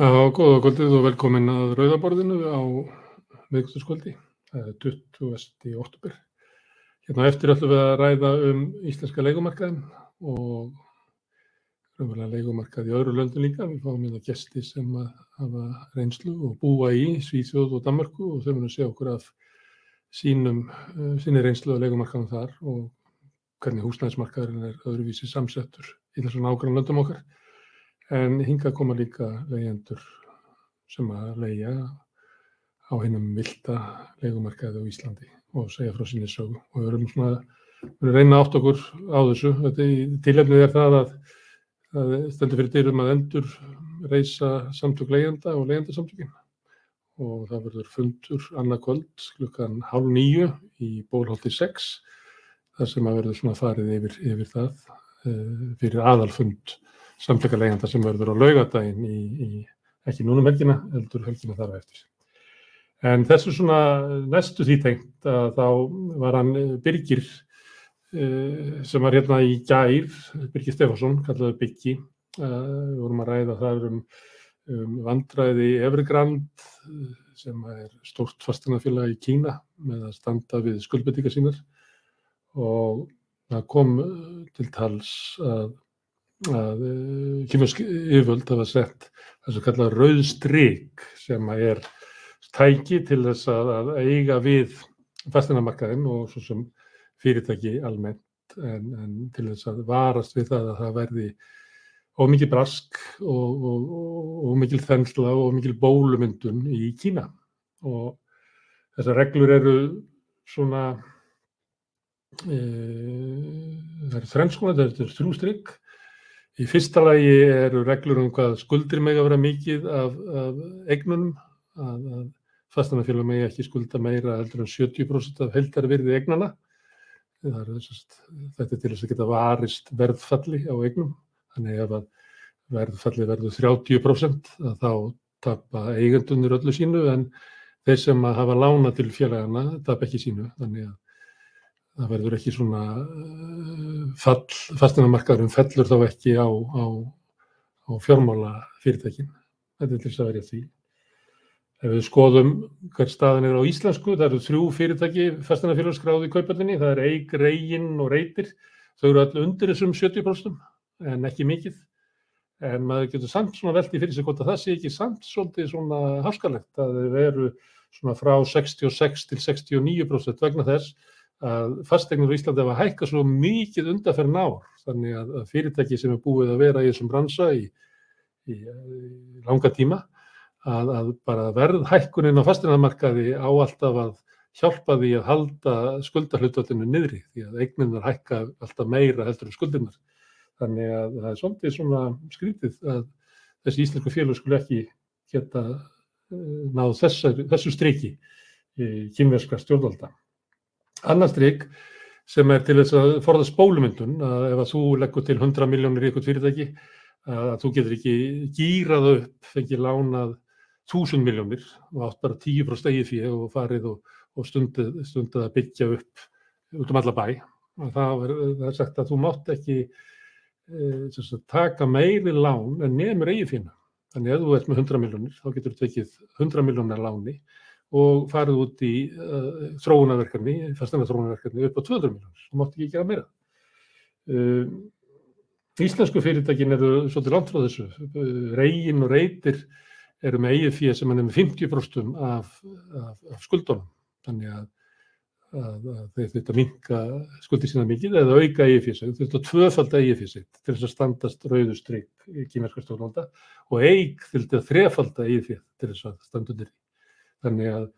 Já, góða kvöldið og velkomin að Rauðaborðinu á miðgutaskvöldi. Það er 20. oktober. Hérna á eftir ætlum við að ræða um íslenska leikumarkaðin og raunverulega leikumarkað í öðru löndum líka. Við fáum hérna gesti sem að hafa reynslu og búa í Svíþjóð og Danmarku og þau munum segja okkur af sínum, uh, sinni reynslu og leikumarkaðum þar og hvernig húsnæðismarkaðurinn er öðruvísi samsettur í þessum ágrann löndum okkar. En hinga koma líka leyendur sem að leia á hennum vilda leikumarkaði á Íslandi og segja frá sinni sögu. Og við erum svona, við erum reyna átt okkur á þessu. Tilhefnið er það að það stendur fyrir dyrum að endur reysa samtök leyenda og leyendasamtökin. Og það verður fundur annað kvöld klukkan hálf nýju í bólholti 6 þar sem að verður svona farið yfir, yfir það uh, fyrir aðalfund samtaka leiðanda sem verður á laugadaginn í, í ekki núna um helgina, heldur helgina þar á eftir. En þessu svona næstu því tengt að þá var hann Birgir sem var hérna í gær, Birgir Stefansson, kallaði Byggi, við vorum að ræða það um, um vandræði Evergrand sem er stórt fastanafélag í Kína með að standa við skuldbettingar sínar og það kom til tals að að kymursk yfirvöld hafa sett það sem kallað rauðstryk sem er tæki til þess að, að eiga við fastinamarkaðin og svo sem fyrirtæki almennt en, en til þess að varast við það að það verði ómikið brask og, mikil þensla og mikil bólumyndun í Kína. Og þessar reglur eru svona e, það eru þrennskona, þetta er þrjústrygg Í fyrsta lagi eru reglur um hvað skuldir meg að vera mikið af, af eignunum, að, að fastanafélag megi ekki skulda meira heldur en 70% af heldarvirði eignana. Er þetta er til þess að geta varist verðfalli á eignum, þannig ef að verðfalli verður 30% þá tappa eigendunir öllu sínu en þeir sem að hafa lána til félagana tappa ekki sínu, þannig að það verður ekki svona uh, fall, fastinamarkaðurum fellur þá ekki á, á, á fjármála fyrirtækin. Þetta er til þess að verja því. Ef við skoðum hver staðin er á íslensku, það eru þrjú fyrirtæki fastinafélagskráði í kaupallinni, það er eig, reygin og reytir. Þau eru allir undir þessum 70% en ekki mikið. En maður getur samt svona veldi fyrir sig hvort að það sé ekki samt svolítið svona hafskalegt að þau eru svona frá 66 til 69% vegna þess að fastegnir í Íslandi hafa hækkað svo mikið undanferðin ár þannig að, fyrirtæki sem er búið að vera í þessum bransa í, í, í langa tíma að, að bara verðhækkunin á fastegnarmarkaði á alltaf að hjálpa því að halda skuldarhlutvöldinu niðri því að eigninnar hækka alltaf meira heldur en skuldirnar. Þannig að það er svolítið svona skrítið að þessi íslensku félag skulle ekki geta uh, náð þessu, striki í kynverska stjórnvalda Annars trygg sem er til þess að forða spólumyndun að ef að þú leggur til 100 miljónir í eitthvað fyrirtæki að þú getur ekki gýrað upp, fengið lánað 1000 miljónir og átt bara 10% eigið fyrir og farið og, og stundið, stundið að byggja upp út um alla bæ. Það er, það er sagt að þú mátt ekki e, taka meiri lán en nefnur eigið fyrir. Þannig að ef þú ert með 100 miljónir þá getur þú tekið 100 miljónar láni og farið út í uh, þróunarverkefni, fastana þróunarverkefni upp á 200 miljónir, það mátti ekki gera meira. Uh, íslensku fyrirtækin eru svolítið langt frá þessu, uh, reygin og reytir eru með eigið fyrir sem er með 50% af, af, af skuldunum, þannig að, að, að þeir þurft að minka skuldir sína mikið eða auka eigið fyrir sig, þeir þurft að tvöfald eigið fyrir sig til þess að standast rauðustrygg í kýmerska stjórnvalda og eig þurft að þrefald eigið fyrir til þess að standa undir því. Þannig að,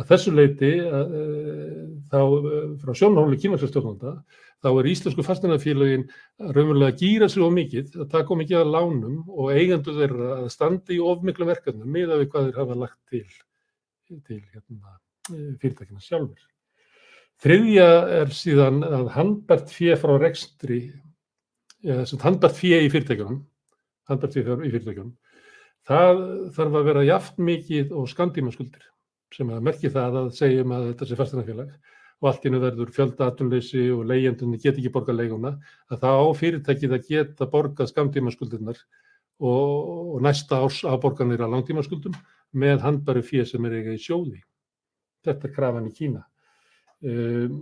að þessu leiti að, eh, þá eh, frá sjónarhóli kynværslega stjórnvalda þá er íslensku fastinafélagin raunverulega að gýra sér of mikið, að taka of mikið að lánum og eigendur þeirra að standa í of miklu verkefnum með að við hvað þeir hafa lagt til, til hérna, eh, fyrirtækina sjálfur. Þriðja er síðan að handbært fjö frá rekstri, ja, handbært fjö í fyrirtækjunum, handbært fjö í fyrirtækjunum, það þarf að vera jaft mikið og skandímaskuldir sem að merki það að segjum að þetta sé fastinafélag og allt innu verður fjölda atunleysi og leyendunni get ekki borgað leiguna að það á fyrirtækið að geta borgað skandímaskuldirnar og, og næsta árs afborganir á langtímaskuldum með handbæru fyrir sem er eiga í sjóði. Þetta er krafan í Kína. Um,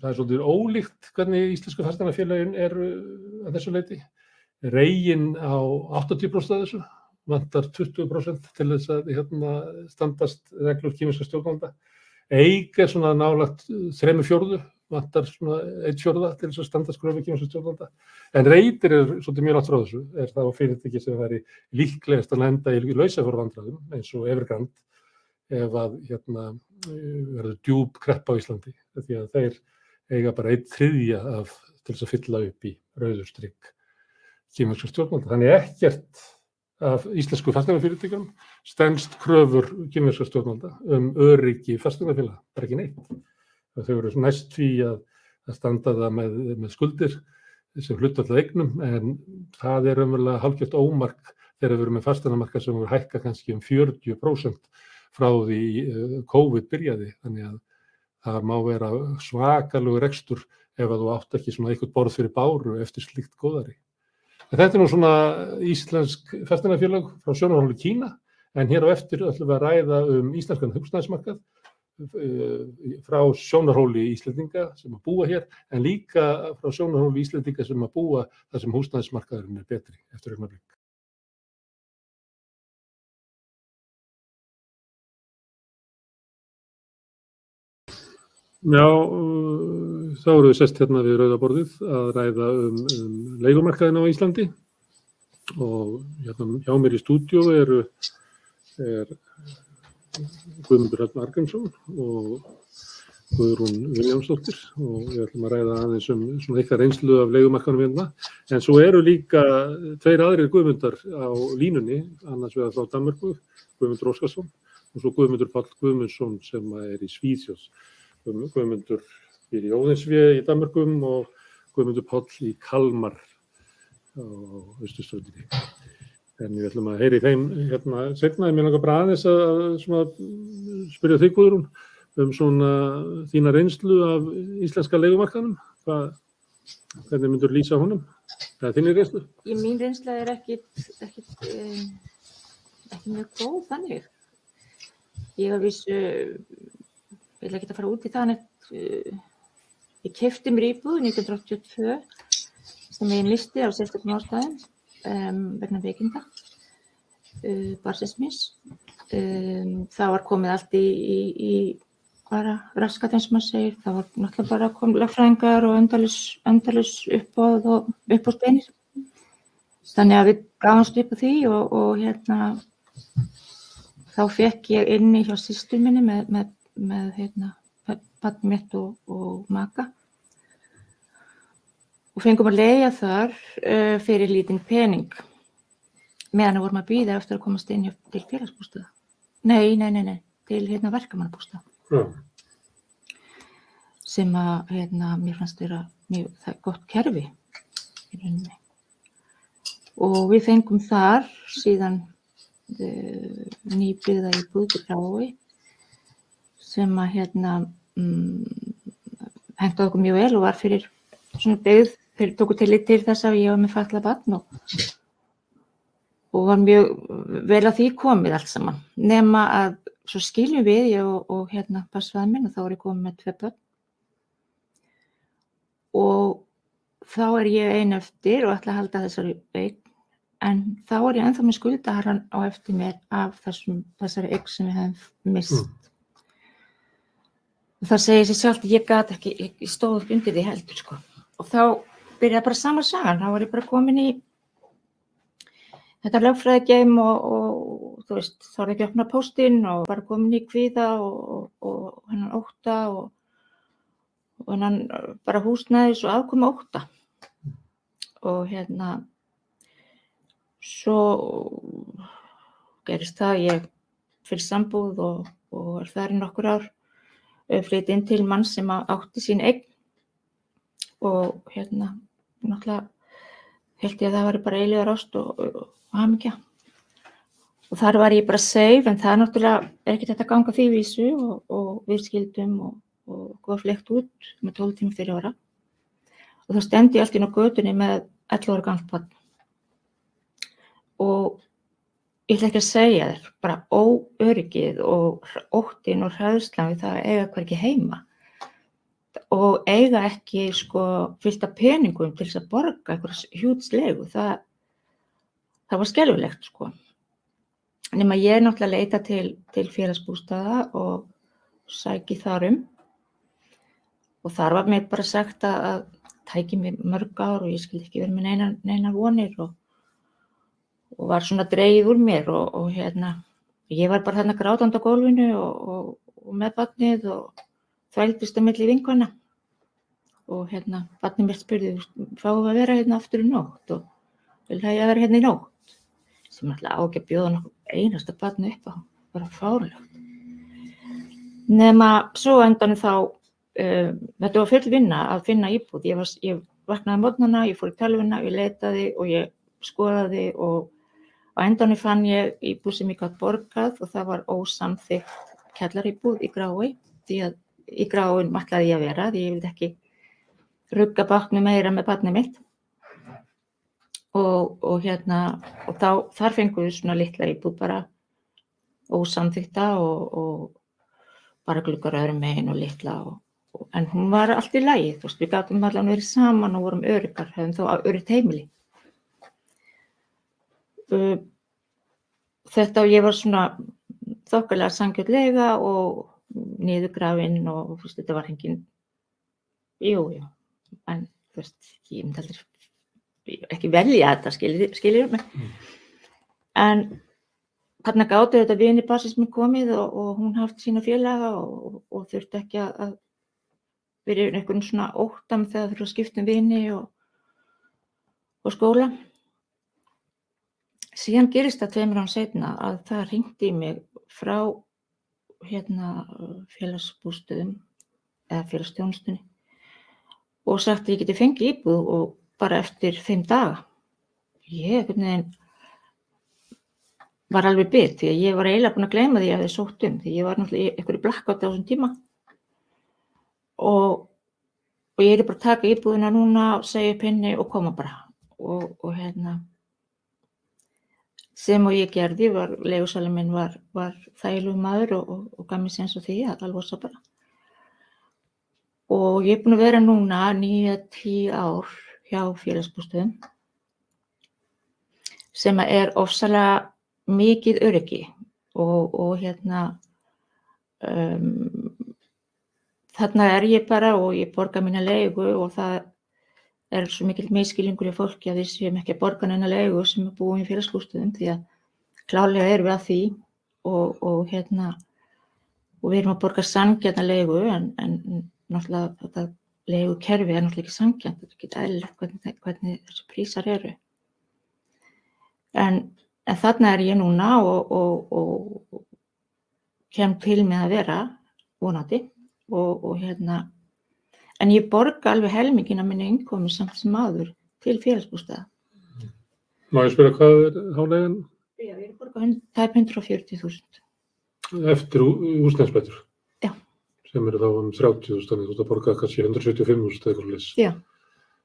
það er svolítið ólíkt hvernig íslensku fastanafélagin er að þessu leiti. Regin á 80% af þessu, vantar 20% til þess að hérna, standast reglur kýminska stjórnvalda. Eig er svona nálagt þremu fjórðu, vantar svona eitt fjórða til þess að standast gröfi kýminska stjórnvalda. En reytir er svolítið mjög látt frá þessu, er það á fyrirtæki sem væri líklegast að lenda í lausafjörðvandræðum eins og Evergrand ef að hérna, verður djúb krepp á Íslandi því að þeir eiga bara eitt þriðja af til þess að fylla upp í rauðurstrykk kýmverkska stjórnvalda. Þannig ekkert af íslensku fastegnafyrirtækjum stendst kröfur kýmverkska stjórnvalda um öryggi fastegnafélag, bara ekki neitt. Þau eru næst því að, að standa það með, með skuldir sem hlutallað eignum en það er umverulega halvgjört ómark þegar við erum með fasteignamarka sem voru hækka kannski um 40% frá því COVID byrjaði þannig að það má vera svakalugur ekstur ef að þú átt ekki svona eitthvað borð fyrir báru eftir slikt góðari. En þetta er nú svona íslensk festinafélag frá sjónarhólu Kína en hér á eftir ætlum við að ræða um íslenskan hugstæðismarkað frá sjónarhóli Íslandinga sem að búa hér en líka frá sjónarhóli Íslandinga sem að búa þar sem húsnæðismarkaðurinn er betri eftir augnablik. Já, þá eru við sest hérna við Rauðaborðið að ræða um, um leikumarkaðin á Íslandi og hérna hjá mér í stúdíu eru er Guðmundur Halln Argrímsson og Guðrún Viljámsdóttir og við ætlum að ræða aðeins um svona eitthvað reynslu af leikumarkanum hérna. En svo eru líka tveir aðrir Guðmundar á línunni, annars vegar frá Danmarku, Guðmundur Óskarsson og svo Guðmundur Pall Guðmundsson sem er í Svíðsjós. Guðmundur býr í Óðinsvið í Danmarkum og Guðmundur Pall í Kalmar á Östustöndinni. En við ætlum að heyri þeim hérna setna, ég meina eitthvað bara aðeins að, spyrja þig Guðrún um svona þína reynslu af íslenska leikumarkanum. Hvernig myndur lýsa honum? Það er þínir reynslu? Í mín reynsla er ekkit, ekkit, eh, ekki mjög góð þannig. Ég var viss, uh, ég vil ekki að fara út í uh, ég kefti mér íbúð 1982 sem ég misti á sérstaklega ástæðin um, vegna veikinda, uh, barsismis. Um, það var komið allt í, í, í bara raskat eins og maður segir, það var náttúrulega bara komið lagfræðingar og endalus uppbóð og uppbóðsbeinir. Þannig að við gáðumst upp á því og, og hérna þá fekk ég inni hjá sýstur minni með, með, með hérna, barn mitt og, og maka og fengum að leiða þar uh, fyrir lítinn pening meðan við vorum að býða eftir að komast inn til félagsbústuða. Nei, nei, nei, nei, til hérna verkamannabústuða. Mm. Sem að hérna, mér fannst vera mjög gott kerfi í rauninni. Og við fengum þar síðan uh, nýbyggða í Búðurgrái sem að hérna um, hengta okkur mjög vel og var fyrir svona byggð þeir tóku til til þess að ég var með falla barn og, og var mjög vel að því komið allt saman. Nema að svo skiljum við ég og, og hérna passvæðin minn og þá er ég komið með tvei börn. Og þá er ég ein eftir og ætla að halda þessari eign en þá er ég enþá með skuldaharran á eftir mér af þessum, þessari eign sem við hefum mist mm. Og það segir sér sjálf ég gæti ekki, ég stóð upp undir því heldur sko. Og þá byrjaði bara sama sagan, þá var ég bara komin í þetta lögfræðigeim og, og þú veist, þá ég ekki að opna postinn og bara komin í kvíða og, og hennan óta og, og hennan bara húsnæðis og aðkoma óta og hérna svo gerist það ég fyrir sambúð og er þar í nokkur ár flytti inn til mann sem átti sín eign. Og hérna náttúrulega held ég að það var bara eiligar ást og, og, og hafmyggja og þar var ég bara safe en það er náttúrulega ekki þetta ganga því vísu og, og við skildum og góða flekt út með 12 tíma fyrir ára. Og þá stendi ég alltaf inn á gödunni með 11 ára barn. Og ég ætla ekki að segja þér, bara óöryggið og óttin og hræðslan við það að eiga hverki heima. Og eiga ekki sko fyllt af peningum til þess að borga einhverjus hjútslegu, það, það var skelfilegt sko. Nefn að ég er náttúrulega að leita til, til félagsbústaða og sæki þar um. Og þar var mér bara sagt að, að tæki mér mörg ár og ég skildi ekki verið með neina, neina vonir og og var svona dreigð úr mér og, og hérna, ég var bara þarna grátand á gólfinu og, og, og með batnið og þvældist að milli vinkona. Og hérna, batnið mér spurði, fáum við að vera hérna aftur í nótt og vil það ég að vera hérna í nótt? Sem alltaf á ekki að bjóða nokkuð einasta batni upp á, bara fárlegt. Nefna, svo endan þá, um, þetta var full vinna að finna íbúð, ég, var, ég vaknaði mótnana, ég fór í talvina, ég leitaði og ég skoðaði og Á endanum fann ég íbúð sem ég gætt borgað og það var ósamþygt kellaríbúð í grái því að í gráin matlaði ég að vera því ég vildi ekki rugga baknu meira með barnið mitt. Og, og hérna og þá, þar fengum við svona litla íbúð bara ósamþykta og, og bara glukkar öðrum megin og litla og, en hún var allt í lagi þú veist við gætum allan verið saman og vorum öryggar hefðum þá örygt heimili þetta og ég var svona þokkalega sangjöldlega og niðurgrafinn og fyrst, þetta var hengin jú, jú en þú veist, ég myndi aldrei ekki velja þetta, skiljið mig mm. en þarna gáttu þetta vini basismi komið og, og hún haft sína félaga og, og þurfti ekki að vera einhvern svona óttam þegar þurfa að skipta um vini og, og skóla síðan gerist það tveimur án setna að það ringdi í mig frá hérna félagsbústöðum eða félagsstjónustunni og sagt að ég geti fengið íbúð og bara eftir þeim daga. Ég var alveg byrð því að ég var eiginlega búin að gleyma því að er sótt um því ég var náttúrulega í einhverju blakkátt á þessum tíma. Og, og ég er bara að taka íbúðina núna segja upp henni og koma bara. Og, og hérna sem og ég gerði, legusalinn minn var, var þæglu maður og, og, og gaf mér sens og því að alveg svo bara. Og ég er búin að vera núna nýja tíu ár hjá félagsbústöðum sem er ofsalega mikið öryggi og, og hérna um, þarna er ég bara og ég borga mína leigu og það er svo mikil meðskilingur í fólki að við séum ekki að borga neina leigu sem er búin í félagsbústuðum því að klálega erum við að því og, og hérna og við erum að borga sangjarna leigu en, en náttúrulega þetta leigu kerfi er náttúrulega ekki sangjant þetta er ekki eðlilegt hvernig, hvernig þessi prísar eru. En, en þarna er ég núna og, og, og kem til með að vera vonandi og hérna en ég borga alveg helmingin að minna innkomi samt sem aður til félagsbústaða. Má ég spyrja hvað er hálegan? Já, ég er borgað tæp 140.000. Eftir úsnæðsbætur? Já. Sem eru þá um 30.000, þannig að þú ert að borga kannski 175.000 eða eitthvað leys. Já.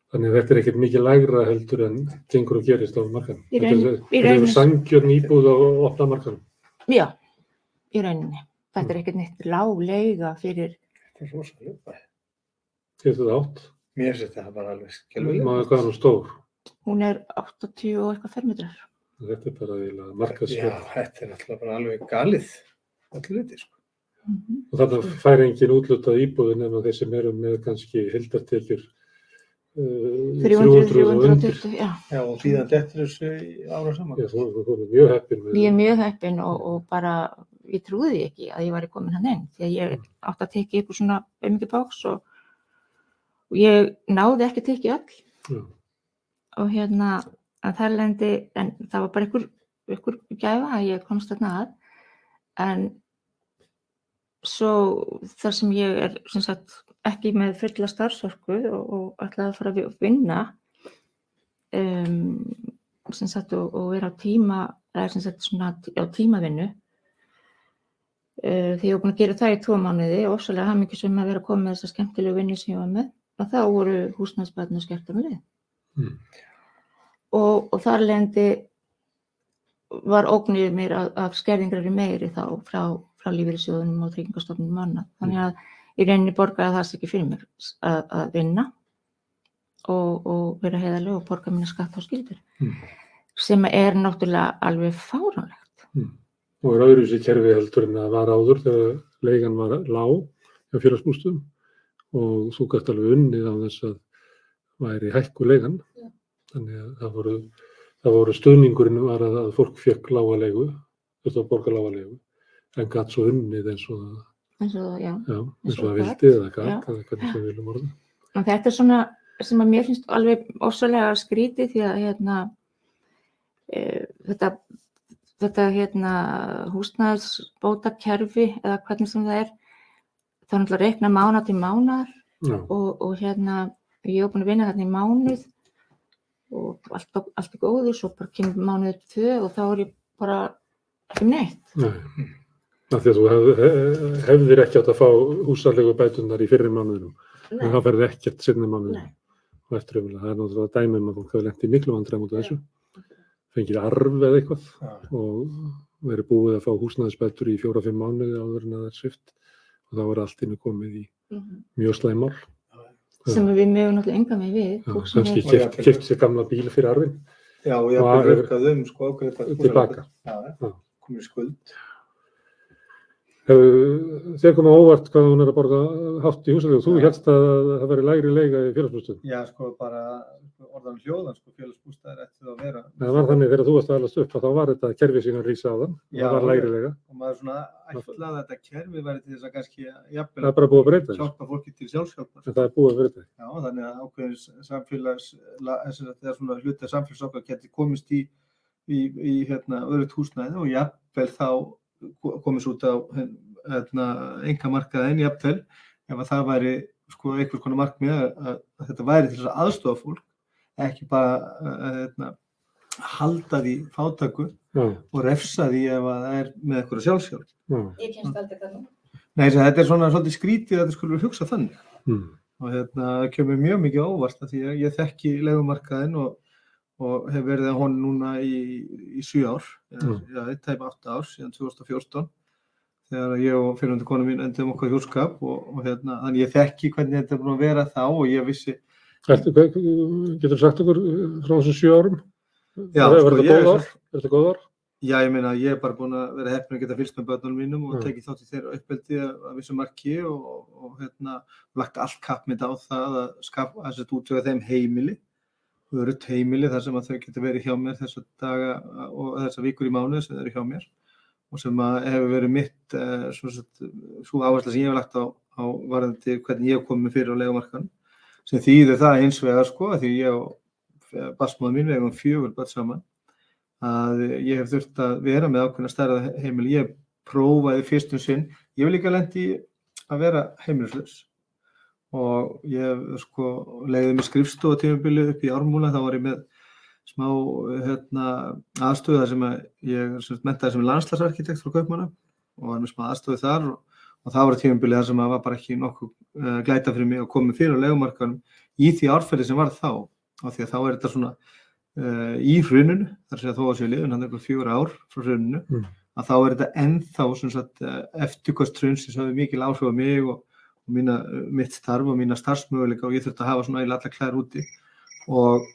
Þannig að þetta er ekkert mikið lægra heldur en gengur og gerist á markanum. Þetta er sangjörn íbúð á opna markanum. Já, í rauninni. Þetta er ekkert neitt lág leiga fyrir... Það er rosalega. Finnst þetta átt? Mér finnst þetta bara alveg skilvægt. Maður hvað er hún stór? Hún er 80 og eitthvað fermetrar. Þetta er bara eiginlega markaðsverð. Já, þetta er náttúrulega bara alveg galið. Allir litið, sko. Mm -hmm. Og þannig fær engin útlutað íbúðin en þeir sem eru með kannski hildartekjur uh, 300, 320, já. Já, og síðan dettur þessu ára saman. Já, þú er mjög heppin með Ég er mjög heppin og, og bara, ég trúði ekki að ég var komin hann inn. Því að ég átti að tekið upp svona báks og og ég náði ekki að tekja öll. Já. og hérna að það lendi, en það var bara ykkur, ykkur gæfa að ég komst þarna að. En svo þar sem ég er sem sagt, ekki með fulla starfsorku og, og ætlaði að fara að vinna um, sem sagt og, og vera á tíma eða sem sagt svona á tímavinnu uh, því ég var búin að gera það í tvo mánuði og ofsalega hafði mikið sem að vera að koma með þessa skemmtilegu vinnu sem ég var með að þá voru húsnæðsbarnu skertar um leið. Mm. Og, og þar lendi var ógnið mér af, af skerðingrari meiri þá frá, frá lífeyrissjóðunum og tryggingastofnunum annað. Þannig að í rauninni borgaði það sig ekki fyrir mér að, að vinna og, og vera heiðarlega og borga minna skatt á skildur. Mm. Sem er náttúrulega alveg fáránlegt. og er öðru sér kerfi heldur en það var áður þegar leigan var lág hjá félagsbústum og þú gætt alveg unnið á þess að væri hækku leigan. Já. Þannig að það voru, það voru stuðningurinn var að, að fólk fekk lága leigu, þurfti að borga lága leigu, en gætt svo unnið eins og, eins og já. já, eins og gat. vildi eða gætt, eða hvernig sem viljum orða. Og þetta er svona sem að mér finnst alveg ósvalega skrítið því að hérna, e, þetta, þetta hérna, húsnæðisbóta kerfi eða hvernig sem það er, það er náttúrulega að reikna mána til mánar og, og hérna, ég hef búin að vinna þarna í mánuð og allt, allt er góður, svo bara kemur mánuðið tvö og þá er ég bara ekki um neitt. nei. Af því að þú hef, hef- hefðir ekki átt að fá húsalegu bætunar í fyrri mánuðinum, en þá ferði ekkert sinni mánuðinum. Nei. og eftir umlega. Það er náttúrulega dæmi um að fólk hafi lent í miklu vandræðum út af þessu. Fengið arf eða eitthvað og verið búið að fá húsnæðisbættur í fjóra-fimm mánuði áður en að það er svift og þá er allt innu komið í Mhm. mjög slæmál. Sem við mögum náttúrulega enga með við. Já, kannski jafnvel- keft sér gamla bíl fyrir arfin Já, og ég það hafði rökkað um sko ákveðið tilbaka. Já, komið í skuld. Komið á óvart hvað hún er að borga hátt í húsalegu? Þú helst að það veri lægri leiga í félagsbústum. Já, sko, bara orðan hljóðan, sko, félagsbústæðir ætti að vera. Það var þannig þegar þú varst að alast upp að þá var þetta kerfi síðan rísa á þann. Það var lægri leiga. Og maður svona ætlaði að þetta kerfi væri til þess að kannski jafnvel er að hjálpa fólki til sjálfsjálfar. En það er búið að breyta þessu. Já, þannig að ákveðins samfélags, la- þess að þetta að komist hérna, út á hérna, enga markaðin, jafnvel ef að það væri sko einhvers konar markmið að, að, að þetta væri til að aðstofa fólk, ekki bara að, hérna, halda því fátaku Já, og refsa því ef að það er með eitthvað sjálfsjálf. já. Ég kemst aldrei þarna. Nei, þess að þetta er svona svolítið skrítið að þetta skulle hugsa þannig. Mm. og hérna það kemur mjög mikið óvart af því að ég þekki legumarkaðin og, og hef verið að honum núna í, í 7 ár, Mm. já, já tæp 8 ár síðan 2014 þegar ég og fyrirhundi konu mín endum okkar hjúskap og, og hérna, þannig ég þekki hvernig þetta er búin að vera þá og ég vissi, getur sagt okkur frá þessum sjö árum? Já, var sko, þetta ég er ár? Er þetta góð ár? já ég meina ég er bara búin að vera heppin að geta fylgst með börnunum mínum og Mm. tekið þátt í þeirra uppeldi að, að vissu marki og, og hérna lagt allt kappmynd á það að skapa að þetta útvega þeim heimili örutt heimili þar sem að þau geta verið hjá mér þessa daga og þessa vikur í mánuði sem þau eru hjá mér og sem að hefur verið mitt uh, svo áhersla sem ég hef lagt á, á varðandi hvernig ég hef komið fyrir á legumarkan sem þýðir það hins vegar sko því ég og basmáður mín við hefum fjögur börn saman að ég hef þurft að vera með ákveðna stærða heimili. Ég prófaði fyrstum sinn ég hef líka lendi að vera heimilislaus og ég sko leiðið mér skrifstofa tímabili upp í ármúla þá var ég með smá hérna, aðstöðu þar sem að ég sem sagt menntaði sem landslagsarkitekt frá Kaupmanna og var með smá aðstöðu þar og, og það var tímabili þar sem að var bara ekki nokkuð uh, glæta fyrir mig að koma fyrir á legumarkanum í því árferði sem var þá af því að þá er þetta svona uh, í hruninu, þar sem að þó að séu liðun hann er eitthvað fjögur ár frá hruninu Mm. að þá er þetta ennþá uh, eftirkvæmst hrun sem hafði mikil áhrif á mig og, og mína, mitt starf og mína starfsmöguleika og ég þurfti að hafa svona eiginlega alla klær úti. Og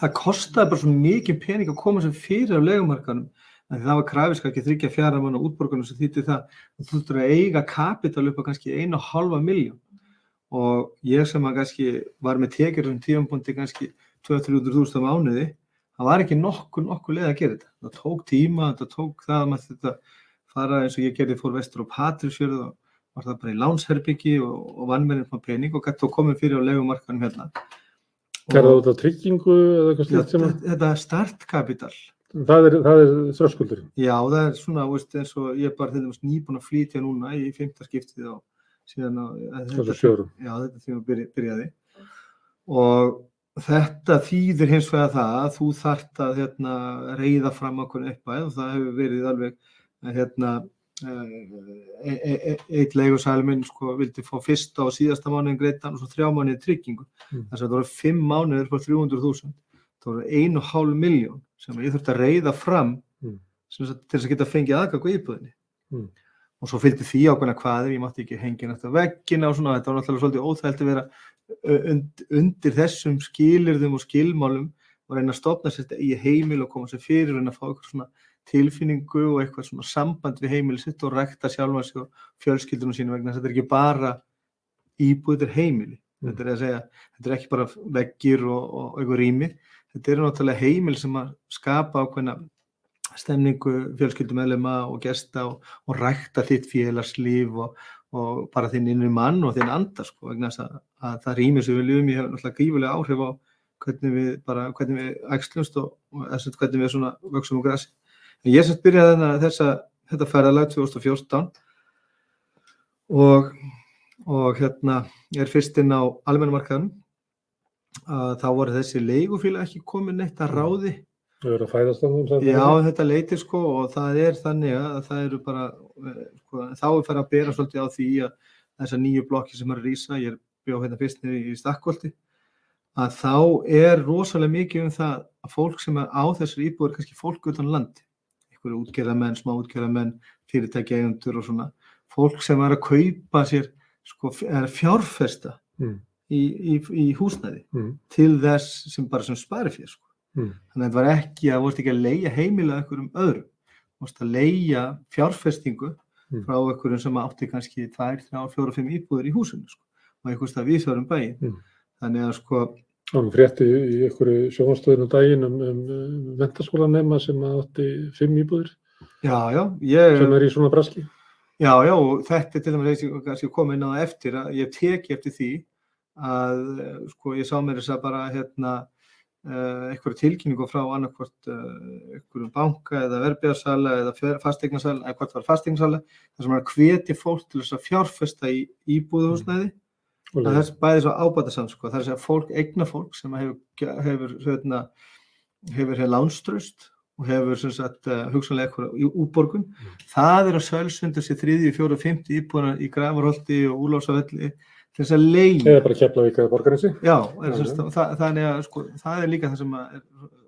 það kostaði bara svo mikið pening að koma sem fyrir á legumarkanum en það var krafist ekki þryggja fjara mann á útborgunum sem þýtti það. Að þú þurftur að eiga kapital upp á kannski einu og halva miljón og ég sem að kannski var með tekjur sem tífambundi kannski 200-300.000 á mánuði það var ekki nokkur nokkur leið að gera þetta. Það tók tíma, þetta tók það að maður þetta fara eins og ég gerði fór vestur á Patrísfjörð og var það bara í lánsherbyggi og, og vann með einhvern pening og gæti þá komið fyrir á legumarkanum hérna Gerða út á tryggingu eða eitthvað slíkt sem að, þetta er startkapital það er, það er þröskuldurinn. Já, það er svona, veist, eins og ég er bara til dæmis nýbúin að flytja núna í fymta skiptið á síðan á Þessu sjórum. Já, þetta tíma byrja, byrjaði og þetta þýðir hins vegar það að þú þart að hérna, reyða fram okkur uppæð og það hefur verið alveg hérna eitt leigusalminn sko vildi fá fyrsta og síðasta mánuðin greittan og svo þrjá mánuðin tryggingu Mm. þess að það voru fimm mánuðir fyrir 300.000 það voru einu hálf miljón sem ég þurfti að reyða fram Mm. sagt, til þess að geta fengið aðgang á íbúðinni Mm. og svo fylgdi því ákveðna hvaðir, ég mátti ekki hengja nætt á veggina og svona, þetta var náttúrulega svolítið óþælt að vera und, undir þessum skilirðum og skilmálum og reyna að stopna sér í heimil og koma sér fyrir og reyna að fá eitthvað svona tilfinningu og eitthvað svona samband við heimili sitt og rekta sjálfa sig og fjölskyldunum sínu vegna þetta er ekki bara íbúð, þetta er heimili Mm. þetta er að segja, þetta er ekki bara veggir og, og eitthvað rými þetta eru náttúrulega heimil sem að skapa ákveðna stemningu fjölskyldumæðlema og gesta og, og rækta þitt félagslíf og, og bara þinn innri mann og þinn andar sko, vegna þess að, að það rými sem við ljúum í hefur náttúrulega gífulega áhrif á hvernig við bara, hvernig við æxlumst og, og þess að hvernig við svona vöksum úr grassi. En ég sett byrjaði þarna þessa, þetta ferðalag 2014 og, og hérna ég er fyrst inn á almennumarkaðum að þá voru þessi leigufíla ekki komin neitt að ráði Þau eru að fæðast þannig. sagði Já, þetta leitir sko og það er þannig að það eru bara, eh, sko, þá er farið að bera svolítið á því að þessar nýju blokki sem eru að rýsa, ég er bjóð hérna fyrst niður í Stakkvolti, að þá er rosalega mikið um það að fólk sem er á þessar íbúður, kannski fólk utan landi, einhverju útgerðamenn, smá útgerðamenn, fyrirtæki eigendur og svona, fólk sem er að kaupa sér, sko, er að fjárfesta Mm. í, í, í húsnæði Mm. til þess sem bara sem spari fyrir, sko. Mm. Þannig að þetta var ekki að, vorst ekki að leia heimila einhverjum öðrum. Vorst að leia fjárfestingu Mm. frá einhverjum sem átti kannski 2, 3, 4, 5 íbúður í húsinu sko. og einhvers stað vísvarum bæinn. Mm. Þannig að sko, Það var frétti í einhverju sjónvarstöðinu daginn um, um, um mentaskólanema sem átti fimm íbúðir já, já, ég, sem er í svona braski. já, já, og þetta er til dæmis að ég kannski kom inn á það eftir að ég teki eftir því að eh, sko ég sá mér þess að bara hérna uh, einhverju tilkynningu frá annarkvort uh, einhverjum banka eða verbiðarsala eða fastegnarsala eða hvort var fastegnarsala þar sem er að hveti fólk til þess að fjárfesta í íbúðuhúsnæði Og það er bæði svo ábæta samt sko. það er að fólk, eigna fólk sem hefur, hefur, hefur, hefur hefur lánströst og hefur sagt, uh, hugsanlega eitthvað í útborgun það er að sölsundu sér þriðji, fjóru, fymti íbúðuna í Grafarholti og Úlósavelli til þess að leið Eða bara Keflavík eða Borgarinsi. Já, er, semst, það, þannig að sko, það er líka það sem er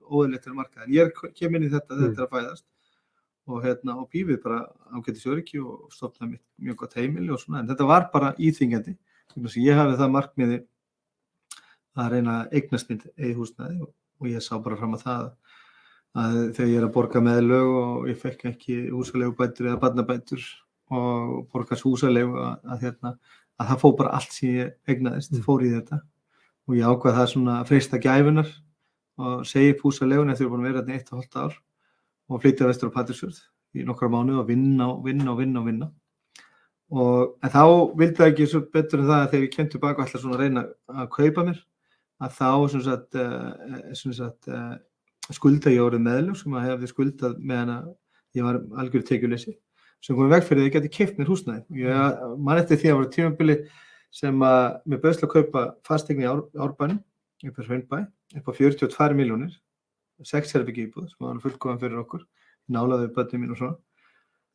óðurlegt til markað. En ég er, kem inn í þetta, Mm. þetta er að fæðast og, hérna, og býfið bara ágættis öryggi og stopnaði mjög gott heimili og svona. En þetta var bara íþingjandi. Ég hafi það markmiði að reyna eignast mitt eigi húsnæði og, ég sá bara fram að það að þegar ég er að borga meðlög og ég fekk ekki húsalegu bætur eða barnabætur og borgast húsalegu að, að, hérna, að það fór bara allt sem ég eignaðist, Mm. fór í þetta og ég ákvað það svona að freista gæfunar og segi upp húsalegun eftir að búin að vera þetta eitt og hálft ár og flytja vestur á Patrísfjörð í nokkra mánuð og vinna og vinna og vinna og vinna og en þá vildi það ekki svo betur en það að þegar ég kem tilbaka og ætla svona að reyna að kaupa mér að þá sem sagt, uh, sem sagt uh, skulda ég orðið meðlug sem að hefði skuldað meðan að ég var algjör tekjuleysi sem komið veg fyrir að ég geti keipt mér húsnæði. Ég man eftir því að það var tímabili sem að mér bauðsla að kaupa fastegni Ár, Árbænum upp á Sveinbæ upp á 42 miljónir, 6 herbyggi íbúð sem var fullkofan fyrir okkur, nálaði bönnum mín og svona.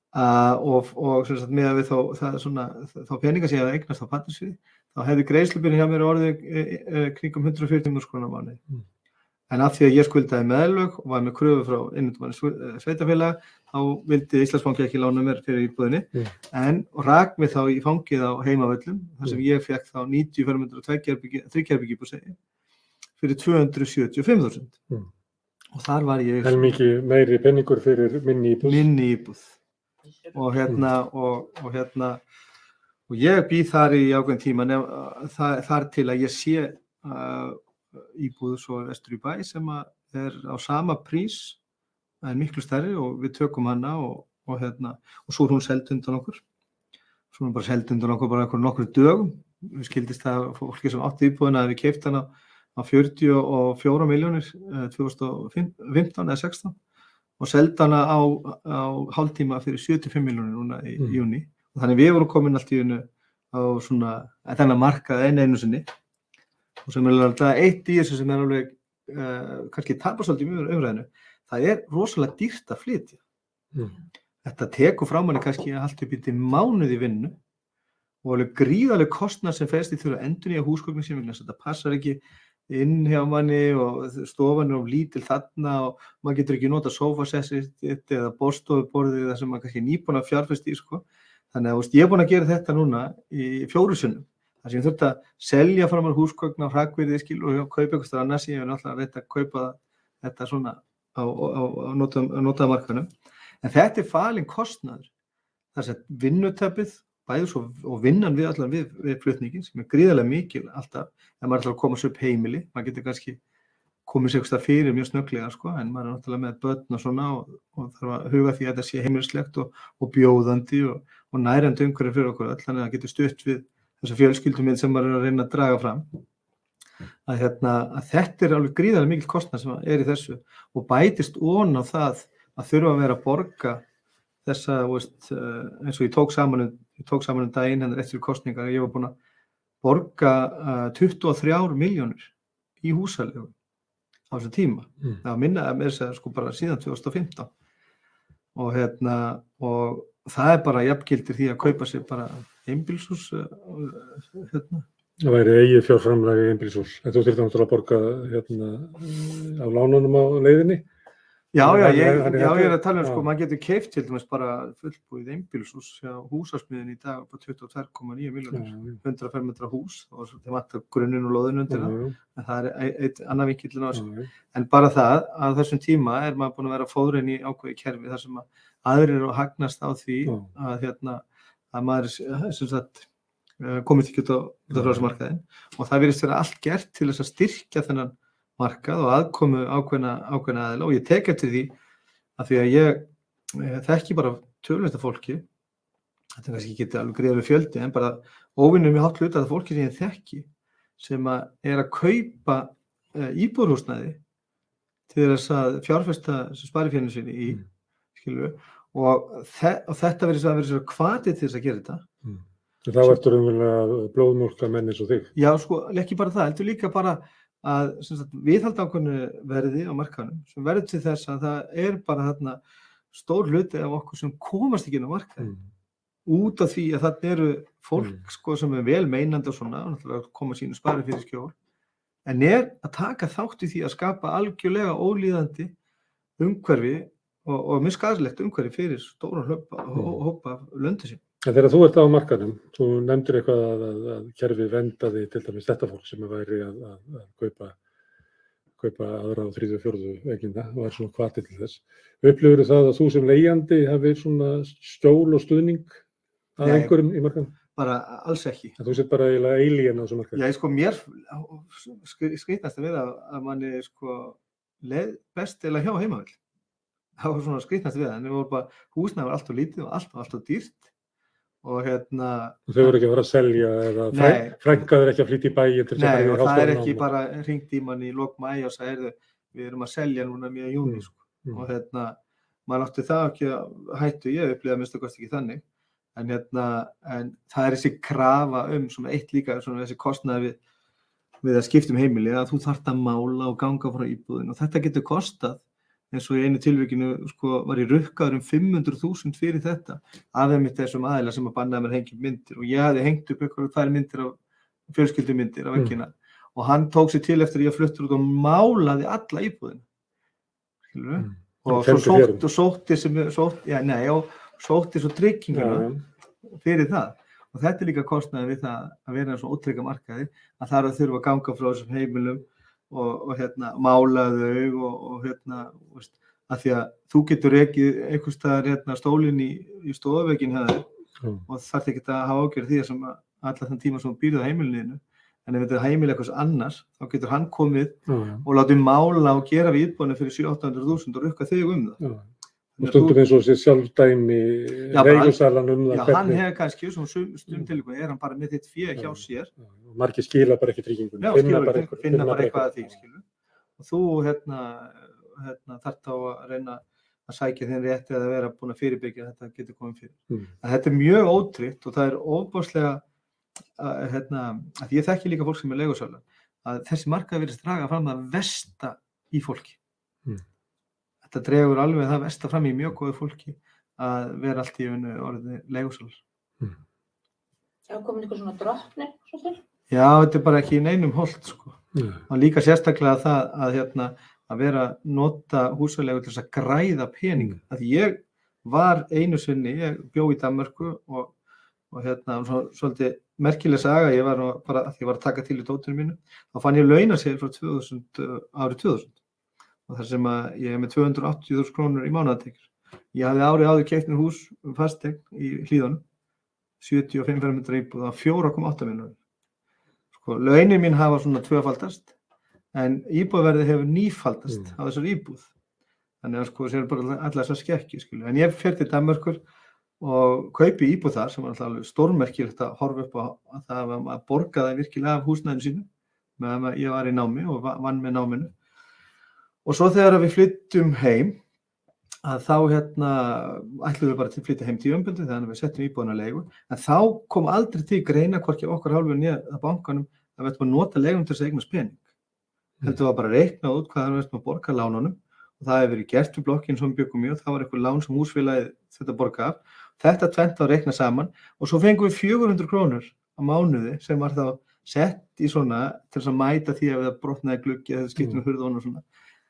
Uh, og, og sagt með að við þá, það, svona, þá peninga sem ég hafði eignast á pattinsviði, þá hefði greiðslubyrni hjá mér orðið e, e, kringum 140 múrskrona mánuði. Mm. En af því að ég skuldaði meðlög og var með kröfu frá innundum sveitafélag, þá vildi Íslandsbanki ekki lána mér fyrir íbúðinni, Mm. en rak mig þá í fangið á heimavöllum, þar sem Mm. ég fekk þá 90 fermendur og 3 kerbyggi íbúð segi, fyrir 275.000. Mm. Og þar var ég Helmingi meiri penningur fyrir minni íbúð. minni íbúð og hérna og, og hérna og ég býð þar í ákveðin tíma nef, þar, þar til að ég sé uh, íbúð svo vestur í bæ sem að er á sama prís en miklu stærri og við tökum hana og, og hérna og svo er hún seld undan okkur. Svo er hún bara seld undan okkur bara okkur nokkur dögum. Við skildist það fólki sem átti íbúðina að við keift hana á 44 miljónir uh, 2015 eða 16 og seldi hana á, á hálftíma fyrir 75 miljónir núna í Mm. júni og þannig við vorum komin allt í unnu á svona, þennan markað einu einu sinni. Og sem er alveg eitt í þessu sem er alveg uh, kannski tapast svolítið mjög umræðinu það er rosalega dýrt að flytja. Mm. þetta tekur frá manni kannski allt upp í mánuði vinnu og alveg gríðarlega kostnað sem fæst í þurfa endur nýja húsgögnin sem að þetta passar ekki inn hjá manni og stofan er of lítil þarna og maður getur ekki nota sofasessið eða borstofuborðið þar sem maður kannski er nýbúin að fjárfesti í sko. Þannig að veist, ég er búin að gera þetta núna í fjóru sinnum. Það sem ég þurfti að selja fram á húsgögn á hrakverðið skil og kaupa eitthvað stað annars ég hef náttúrulega reynt að kaupa þetta svona á, á, á notaða markanum. En þetta er falin kostnaður. Það er vinnutöpið bæðis og, og vinnan við allar við, við flutningin sem er gríðarlega mikil alltaf en maður alltaf að koma sér upp heimili. Maður getur kannski komið sér eitthvað fyrir mjög snögglega sko en maður er náttúrulega með börn og svona og, og þarf að huga því að þetta sé heimilislegt og, og bjóðandi og nærandi umhverju fyrir okkur öll þannig að það getur stutt við þessa fjölskylduminn sem maður er að reyna að draga fram. Að, hérna, að þetta er alveg gríðarlega mikil kostnað sem er í þessu og bætist ón á það að þurfa að vera að borga þessa, veist, eh, eins og ég tók saman um, ég tók saman um daginn hennar eftir kostningar, ég var búin að borga uh, 23 miljónir í húsalegu á þessu tíma. Mm. Það var minna með þess að sko bara síðan 2015 og hérna og það er bara jafngildir því að kaupa sér bara einbilshús uh, hérna. Það væri eigið fjárframlega í einbilshús, en þú þurfti náttúrulega að borga hérna á lánunum á leiðinni Já, já, ég, já, ég er að tala um, sko, maður getur keift til dæmis bara fullbúið einbílshús hjá húsasmiðin í dag på 22,9 miljónir, 105 metra hús og það vantar grunninn og loðin undir það, en það er eitt annar vikillin á þessu. En bara það, að þessum tíma er maður búin að vera fóðurinn í ákveði kerfi þar sem að aðrir eru að hagnast á því að, hérna, að maður sem sagt, eh, komið ekki út á frásmarkaðin og það verðist vera allt gert til þess að styrkja þennan markað og aðkomu ákveðna, ákveðna aðila. Og ég tek eftir því að því að ég, ég þekki bara tölvölda fólki. Þetta er kannski ekki alveg greiður fjöldi en bara óvinnum í hátt hluta það fólki sem ég þekki sem að er að kaupa e, íbúrhúsnaði til þess að fjárfesta sparifjörnum sinni í mm. skilju, og, þe og þetta verður að vera kvatið til þess að gera þetta. Mm. Þá ertur umvel blóðmjólka menn eins og þig. Já sko, ekki bara það, heldur líka bara að viðhalda ákveðinu verði á markanum sem verður til þess að það er bara þarna stór hluti af okkur sem komast ekki inn á markaði mm. út af því að það eru fólk mm. sko, sem er vel meinandi og svona og koma sínu spari fyrir skjól en er að taka þátt í því að skapa algjörlega ólíðandi umhverfi og, og mjög skadslegt umhverfi fyrir stóra og mm. hópa löndu sín En þegar þú ert á markanum, þú nefndir eitthvað að, að, að kerfið vendaði til dæmis þetta fólk sem væri að, að kaupa, kaupa aðra á þrýðu og fjörðu veginna og er svona kvartið til þess. Upplifur það að þú sem leiðjandi hafi svona stjól og stuðning að einhverjum í markanum? Bara alls ekki. En þú sett bara eiginlega eilíðan á þessu markanum? Já, sko mér skritnast að vera að manni sko leið best eða hjá heimavill. Það var svona skritnast að vera, en það voru bara húsnaði var allt og lítið og allt og allt og dýrt og hérna þau voru ekki að fara að selja eða frænkaður ekki að flytja í bæin Nei og það er ekki bara ringt í æg og sagði við erum að selja núna mjög júni mm. sko. mm. og hérna maður átti það ekki að hættu ég upplýða að mista kosti ekki þannig en hérna en það er þessi krafa um svona eitt líka svona þessi kostnaði við, við að skiptum heimili að þú þart að mála og ganga frá íbúðin og þetta getur kostað eins og í einu tilvíkinu sko, var ég rukkaður um 500.000 fyrir þetta þeim mitt þessum aðeila sem að bannaði mér að hengja myndir. Og ég hafði hengt upp eitthvað þær myndir af fjölskyldumyndir af vekkina mm. og hann tók sér til eftir ég að fluttur út og málaði alla íbúðin mm. og svo sótt, og sótti sem sótt, já, nei, og sótti svo trygginguna fyrir það. Og þetta er líka kostnaði við það að vera svona ótrygga markaði að það er að þurfa að ganga frá þessum heimilum og, og hérna, mála þau og, og hérna, veist, að því að þú getur ekki einhvers staðar hérna, stólinn í, í stofveginn mm. og þarf ekki að hafa ágjörð því að allar þann tíma sem býrða heimilinu en ef þetta er heimil eitthvað annars þá getur hann komið mm. og látið mála og gera við íbúinu fyrir 700.000 og rukka þig um það mm. Og stundum eins og sér sjálfdæmi reyðusalan um það já, hann hefur kannski, svona stundum til ykkur, er hann bara með þitt fyrir hjá sér. Margir skila bara ekki tryggingunni. Já, finna bara eitthvað, finna bara eitthvað að því, skilu. Og þú, hérna, hérna þarf þá að reyna að sækja þinn rétti að vera búin að fyrirbyggja þetta getur komið fyrir. Mm. Þetta er mjög ótryggt og það er óbúrslega, að, hérna, að ég þekki líka fólk sem er legusalan, að þessi markaði verið straga fram að vesta í fólki. Mm þetta dregur alveg það versta fram í mjög góðu fólki að vera allt í unnu orðið leigusalar. Mm. Já, komin ykkur svona drottni svo til? Já, þetta er bara ekki í neinum hold sko. Nei. og líka sérstaklega það að, hérna, að vera nota húsalegu til þess að græða pening. Mm. Ég var einu sinni, ég bjó í Danmörku og, og hérna, svo, svolítið merkileg saga, ég var bara, að ég var að taka til í dóttunum mínu, þá fann ég launasér frá 2000, uh, árið 2000 og þar sem að ég er með 280.000 krónur í mánuðatekjur. Ég hafði árið áður keitt mér hús um fastegn í hlíðunum, 75 fermetra íbúð á 4,8 minnur. Sko, launin mín hafa svona tvöfaldast, en íbúðverði hefur nýfaldast Mm. á þessar íbúð. Þannig að sko, sér bara allar þessar skekki, skilju. En ég fer til Danmörkur og kaupi íbúð þar sem var alltaf stórmerkilegt að horfa upp á að það var að borga það virkilega af húsnæðinu sínu meðan að ég var í námi og va- vann með náminu. Og svo þegar við flyttum heim að þá hérna ætlum við bara til að flytja heim tíumbundu þannig að við settum íbúðuna á leigu en þá kom aldrei til greina hvorki okkar hálfu nýja að bankanum að við ættum að nota leigun til þess að eignast pening. Þetta var bara reiknað út hvað við ættum að borga lánunum og það hefur verið gert við blokkinn sem byggum í og það var eitthvað lán sem húsfélagið þetta borga af. Þetta tvent var reiknað saman og svo fengum við 400 krónur á mánuði sem var þá sett í svona til þess að mæta því að við brotnaði gluggi eða skiptum Mm. hurðun og svona.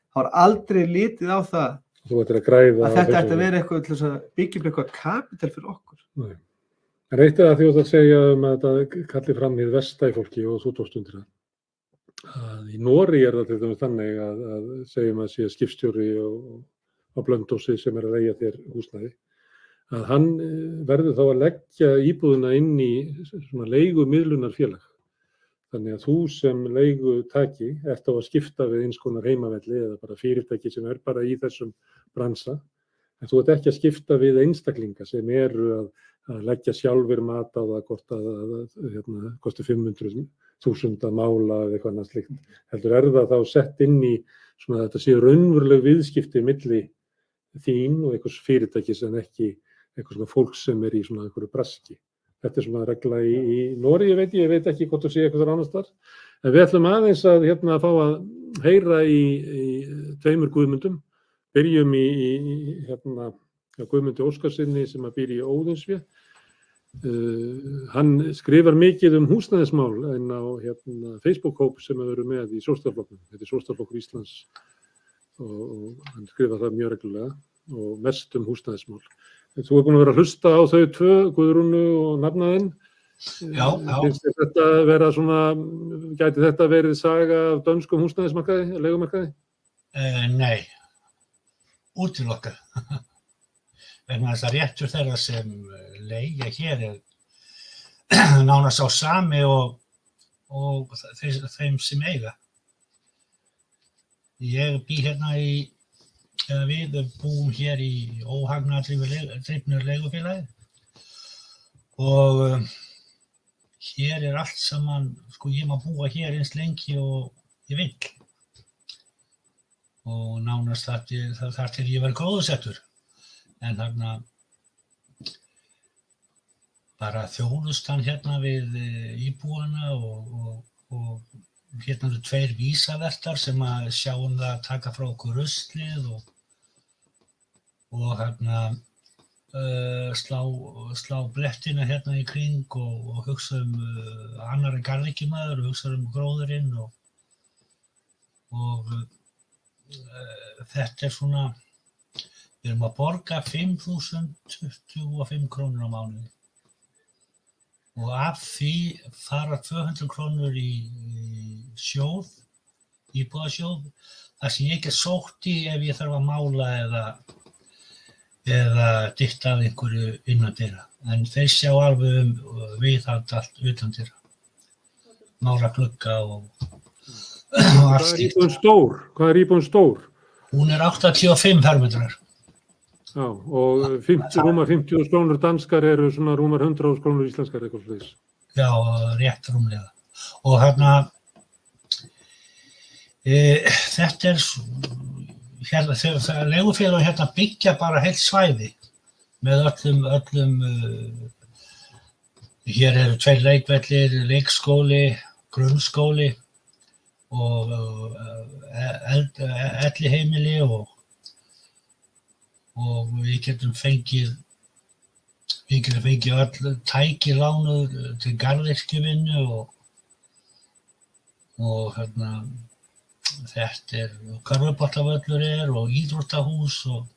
Það var aldrei litið á það að að þetta ætti að vera eitthvað til þess að byggja upp eitthvað kapital fyrir okkur. Nei. En eitt er að því að segja um að þetta kalli fram í vestæ fólki og þú tókst undir það. Að í Nóri er það til dæmis þannig að, að segjum að sé skipstjóri og blöndósi sem er að reyja þér húsnæði. Að hann eh, verður þá að leggja íbúðuna inn í svona leigu miðlunarfélag. Þannig að þú sem leigu taki ert á að skipta við eins konar heimavelli eða bara fyrirtæki sem er bara í þessum bransa. En þú ert ekki að skipta við einstaklinga sem eru að, að leggja sjálfur mat á það hvort að, hérna, kosti 500.000 að mála eða eitthvað annað slikt. Heldur er það þá sett inn í svona þetta séu raunveruleg viðskipti milli þín og einhvers fyrirtækis en ekki eitthvað svona fólk sem er í svona einhverju braski. Þetta er svona regla í, í Nóri, ég veit, ég veit ekki hvort þú sé eitthvað annars þar. En við ætlum aðeins að hérna að fá að heyra í, í tveimur guðmundum. Byrjum í, í hérna, Guðmundi Óskarsinni sem að býr í Óðinsvið. Uh, hann skrifar mikið um húsnæðismál en á hérna, Facebook-hóp sem við verum með í Sólstaflokknum. Þetta er Sólstaflokkur Íslands og, og hann skrifar það mjög reglulega og mest um húsnæðismál. Þú er búin að vera að hlusta á þau tvö, Guðrúnu og nafnaðinn. Já, já. Finnst þér þetta vera svona, gæti þetta verið saga af dönskum húsnæðismarkaði, legumarkaði? Uh, nei, útilokka. Vegna þess að réttur þeirra sem leigja hér er nánast á sami og, og þeim sem eiga. Ég bý hérna í, eða við búum hér í óhagnardrifnur leigufélagi og um, hér er allt saman, sko ég má búa hér eins lengi og ég vil og nánast þar til, ég verð góðsettur. En þarna bara þjónustan hérna við eh, íbúana og, og, og hérna eru tveir vísavertar sem að sjáum það að taka frá okkur ruslið og, og hérna uh, slá, slá blettina hérna í kring og, hugsa um uh, annar en garðikimæður og hugsa um gróðurinn og, uh, þetta er svona, við erum að borga 5.025 krónur á mánuði og af því fara 200 krónur í, í sjóð, íbúðasjóð, þar sem ég get sótt í ef ég þarf að mála eða, eða ditta af einhverju innan dyra. En þeir sjá alveg um viðhald allt utan dyra. Mála glugga og, og Hvað allt er slíkt. íbúin stór? Hvað er íbúin stór? Hún er 85 fermetrar. Já, og 50, rúmar 50 krónur danskar eru svona rúmar 100 krónur íslenskar eitthvað slúðis. Já, rétt rúmlega. Og hérna, e, þetta er, hérna, þegar þegar legufélagi hérna byggja bara heilt svæði með öllum, öllum, uh, hér eru tveir leikvellir, leikskóli, grunnskóli og uh, eld, elli heimili og, og við getum fengið við getum fengið öll tæki lánuð til garðirkjuvinnu og og hérna þetta er karfuboltavöllur er og íþróttahús og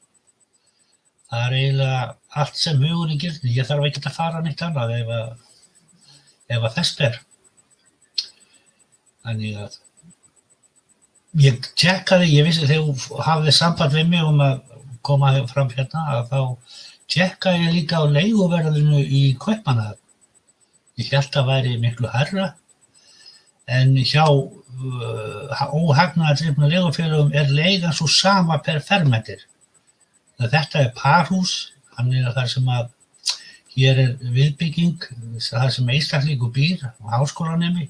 það er eiginlega allt sem hugurinn gildi. Ég þarf ekki að fara neitt annað ef að, ef að þess ber. Þannig að ég tjekkaði, ég vissi þegar þú hafði samband við mig um að koma fram hérna að þá tjekkaði ég líka á leiguverðinu í Kaupmannahöfn. Ég held að væri miklu herra en hjá uh, óhagnaðardrifna leigufélagum er leigan svo sama per fermetir. Þetta er parhús, hann er þar sem að hér er viðbygging, þar sem einstaklingu býr, háskólanemi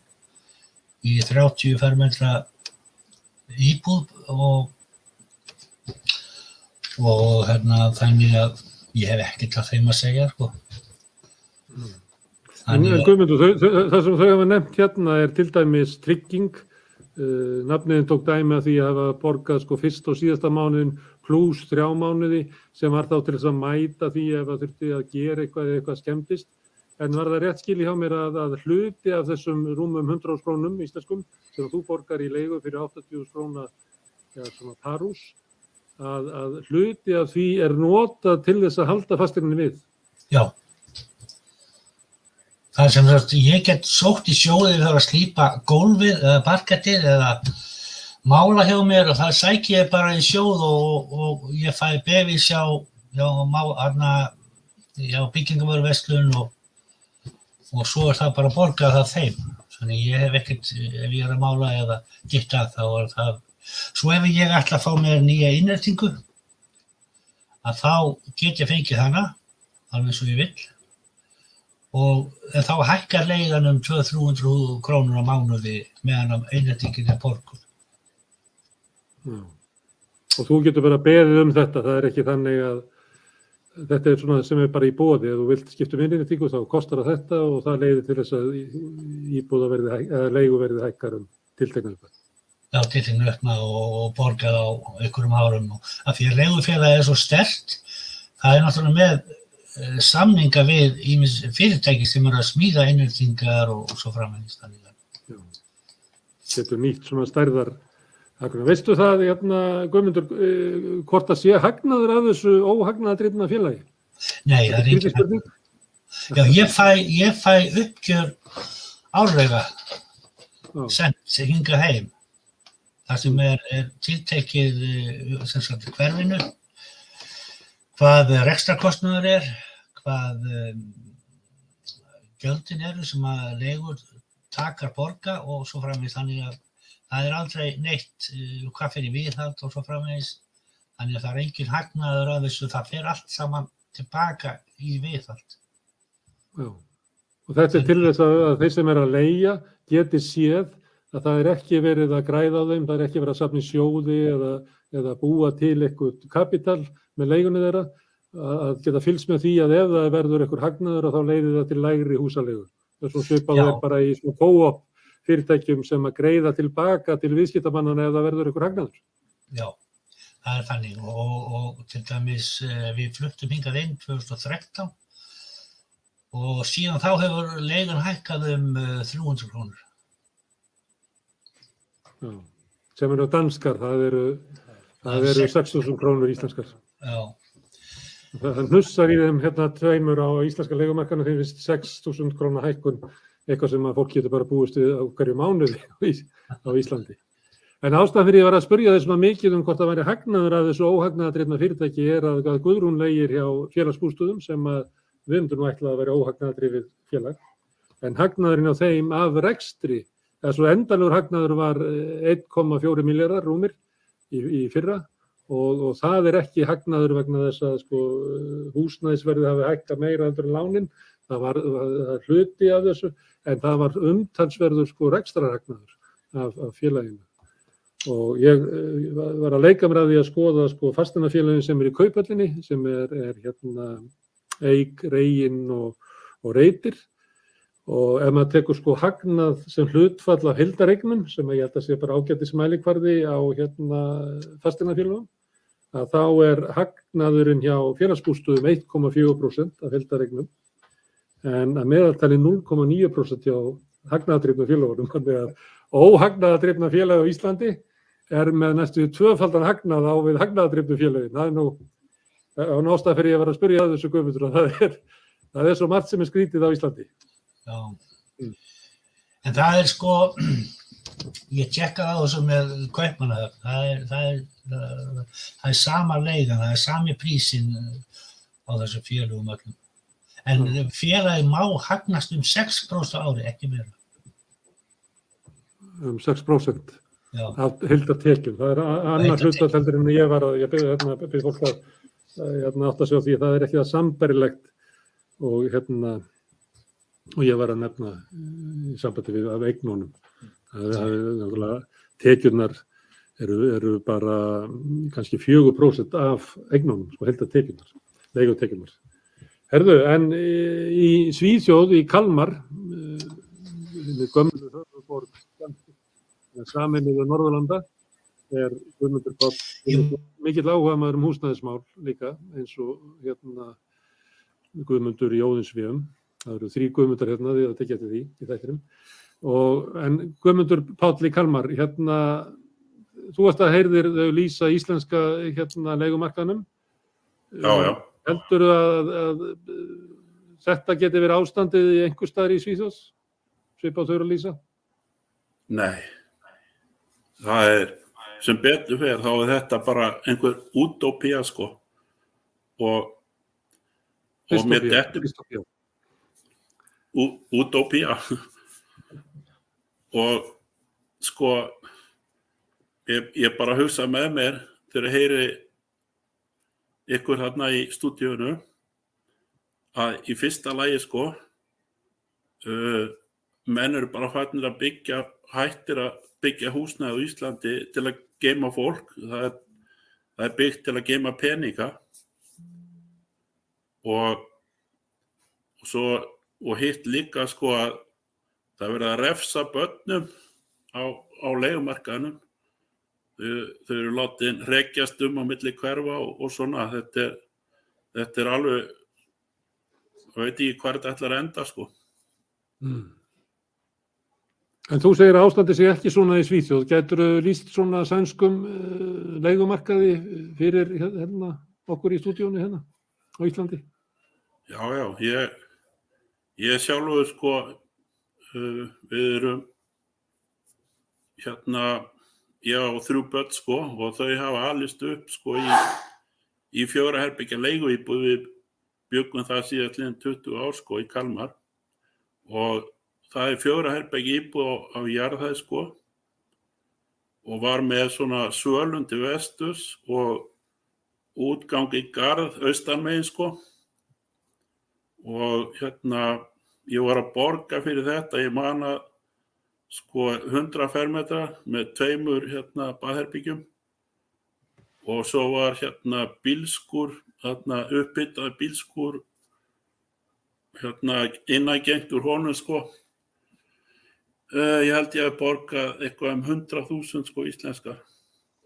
í 30 fermetra íbúð og, og hérna þannig að ég hef ekkert að þeim að segja sko. Þannig að, Guðmundur, það sem þau hafa nefnt hérna er til dæmis trygging. Uh, nafniðin tók dæmi að því að hafa borgað sko fyrst og síðasta mánuðin pluss þrjá mánuði sem var þá til þess að mæta því ef það þurfti að gera eitthvað eða eitthvað skemmtist. En var það rétt skil í hjá mér að, að hluti af þessum rúmum 100 krónum íslenskum sem þú borgar í leigu fyrir 80 króna ja, parús að, að hluti af því er notað til þess að halda fastegninni við. já. Það er sem sagt, ég get sótt í sjóðið þegar að slípa gólfið eða parkettið eða mála hjá mér og það sæki ég bara í sjóð og, og ég fæ befis hjá, hjá, hjá byggingamöruverslun og, og svo er það bara borgað það þeim. Þannig ég hef ekkert, ef ég er að mála eða gitta þá er það. Svo ef ég ætla að fá mér nýja innrætingu að þá get ég fengið hana alveg svo ég vill og þá hækkar leigan um 200-300 krónur á mánuði meðan að innrætingin er borgun. Já. Og þú getur bara beðið um þetta, það er ekki þannig að þetta er svona sem er bara í bóði, ef þú vilt skipta um innréttingu þá kostar það þetta og það leiðir til þess að íbúða verði, eða leigu verði hækkar um tiltekna Já, tiltingin öppna og, og borgað á einhverjum árum. Og af því að leigufélagi er svo stert, það er náttúrulega með eh, samninga við ýmis fyrirtæki sem eru að smíða innrætingar og, og svo framvegist. Þannig að Getur nýtt svona stærðar veistu það, hérna, Guðmundur, uh, hvort það sé hagnaður af þessu óhagnaðadrifna félagi? Nei, það er ekki. spurning. Já, ég fæ, ég fæ uppgjör árlega Já. sent sem hinga heim. Það sem er, er tiltekið eh, sagt hverfinu, hvað rekstrakostnaður er, hvað um, gjöldin eru sem að leigur takar borga og svo framvegis þannig að það er aldrei neitt uh, hvað fyrir viðhald og svo framvegis þannig að það er engin hagnaður af þessu, það fer allt saman tilbaka í viðhald. Já. Og þetta er til þess að þeir sem er að leia geti séð að það er ekki verið að græða á þeim, það er ekki verið að safna í sjóði eða, eða búa til eitthvað kapital með leigunni þeirra, að geta fylgst með því að ef það verður eitthvað hagnaður að þá leiðir það til lægri húsalegu. Þess að svipað er bara í svona co-op fyrirtækjum sem að greiða tilbaka til viðskiptamannana ef það verður eitthvað hagnaður. Já, það er þannig og, og til dæmis eh, við fluttum hingað inn 2013 og síðan þá hefur leigan hækkað um eh, 300 krónur. Já. Sem eru danskar, það eru, það eru 6.000 krónur íslenskar. Já, Það hnussar í þeim hérna tveimur á íslenska leikumarkanu þeim finnst 6.000 krónar hækkun eitthvað sem að fólk getur bara búist við á hverju mánuði á Ís- á Íslandi. En ástæðan fyrir ég var að spurja þessum að mikið um hvort það væri hagnaður að þessu óhagnaðadreifna fyrirtæki er að, að Guðrún leigir hjá félagsbústuðum sem að við myndum nú ætla að vera óhagnaðadreifið félag. En hagnaðurinn á þeim af rekstri, eða svo endalur hagnaður var eh, 1,4 miljardar rúmir í, í fyrra og, og það er ekki hagnaður vegna þess að sko, húsnæðisverði hafi hækkað meira endur en lánin, það var var hluti af þessu, en það var umtalsverður sko rekstrarhagnaður af, af félaginu. Og ég eh, var að leika mér að því að skoða sko fastanafélagin sem er í kaupallinni, sem er, er hérna eig, reygin og, og reytir. Og ef maður tekur sko hagnað sem hlutfall af hildaregnum, sem ég held að sé bara ágættis mælikvarði á hérna fastinafélagum, að þá er hagnaðurinn hjá félagsbústuðum 1,4% af hildaregnum en að meðaltali 0,9% hjá hagnaðadrifna félagunum. Þannig að óhagnaðadrifna félagi á Íslandi er með næstu tvöfaldan hagnað á við hagnaðadrifnu félagi. Það er nú, á nástað fyrir ég að vera að spyrja að þessu guðmundur og það er, það er svo margt sem er skrítið á Íslandi. Já. Mm. En það er sko, ég tjekkaði á þessu með kaupmanahöfn, það er, það er, það, það er sama leigan, það er sami prísin á þessu félagum öllum. En félagi má hagnast um 6% á ári, ekki meira. Um 6% Já, af hildartekjum. Það er annar hlutat heldur en ég var að, ég byrði hérna, byrði fólk að að, hérna, átt að segja því að það er ekki það samberilegt og hérna, og ég var að nefna í sambandi við af eignunum. Náttúrulega, tekjurnar eru, eru bara kannski 4% af eignunum, sko, hildartekjurnar, leigutekjurnar. Herðu, en í, Svíþjóð, í Kalmar, eh, gömlu höfuborg saminuðu Norðurlanda er Guðmundur Páll mikill áhuga maður um húsnæðismál líka eins og hérna Guðmundur í Óðinsvíum það eru þrý Guðmundar hérna því að tekja til því í þættinum og en Guðmundur Páll í Kalmar hérna þú varst að heyrðir þau lýsa íslenska hérna leigumarkanum Já, já. heldur að, að, að þetta geti verið ástandið í einhver staðar í Svíþjóðs svipað þau eru að lýsa Nei. Það er, sem betur fer, þá er þetta bara einhver útópía, sko. Og, og mér Dystopía, útópía. og, sko, ég, ég bara hugsa með mér þegar ég heyri ykkur hérna í stúdíunu að í fyrsta lagi, sko, uh, menn eru bara fætnir að byggja, hættir að byggja húsnæði á Íslandi til að geima fólk. Það er, það er byggt til að geima peninga og, og svo og hitt líka sko að það er verið að refsa börnum á, á leigumarkaðnum. Þau, þau eru látin rekjast um á milli hverfa og, og svona. Þetta er, þetta er alveg, ég veit ekki hvað þetta ætlar að enda sko. Mm. En þú segir að ástandi sé ekki svona í Svíþjóð. Gætur þú líst svona sænskum uh, leigumarkaði fyrir hérna, okkur í stúdíónu hérna á Íslandi? Já, já, ég, ég sjálfur sko, uh, við erum hérna, ég á þrjú börn sko og þau hafa alist upp sko í, í fjóra herbyggja leigu íbúð við byggum það síðan liðan 20 ár sko í Kalmar. Og það er fjóra herbyggja íbúð á, á jarðhæð sko og var með svona sölundi vestus og útgangi garð austanmegin sko og hérna ég var að borga fyrir þetta ég man að sko 100 fermetra með tveimur hérna baðherbyggjum og svo var hérna bílskur hérna uppbyttað bílskur hérna innægengt úr honum sko. Uh, ég held ég að borga eitthvað um 100.000 sko íslenska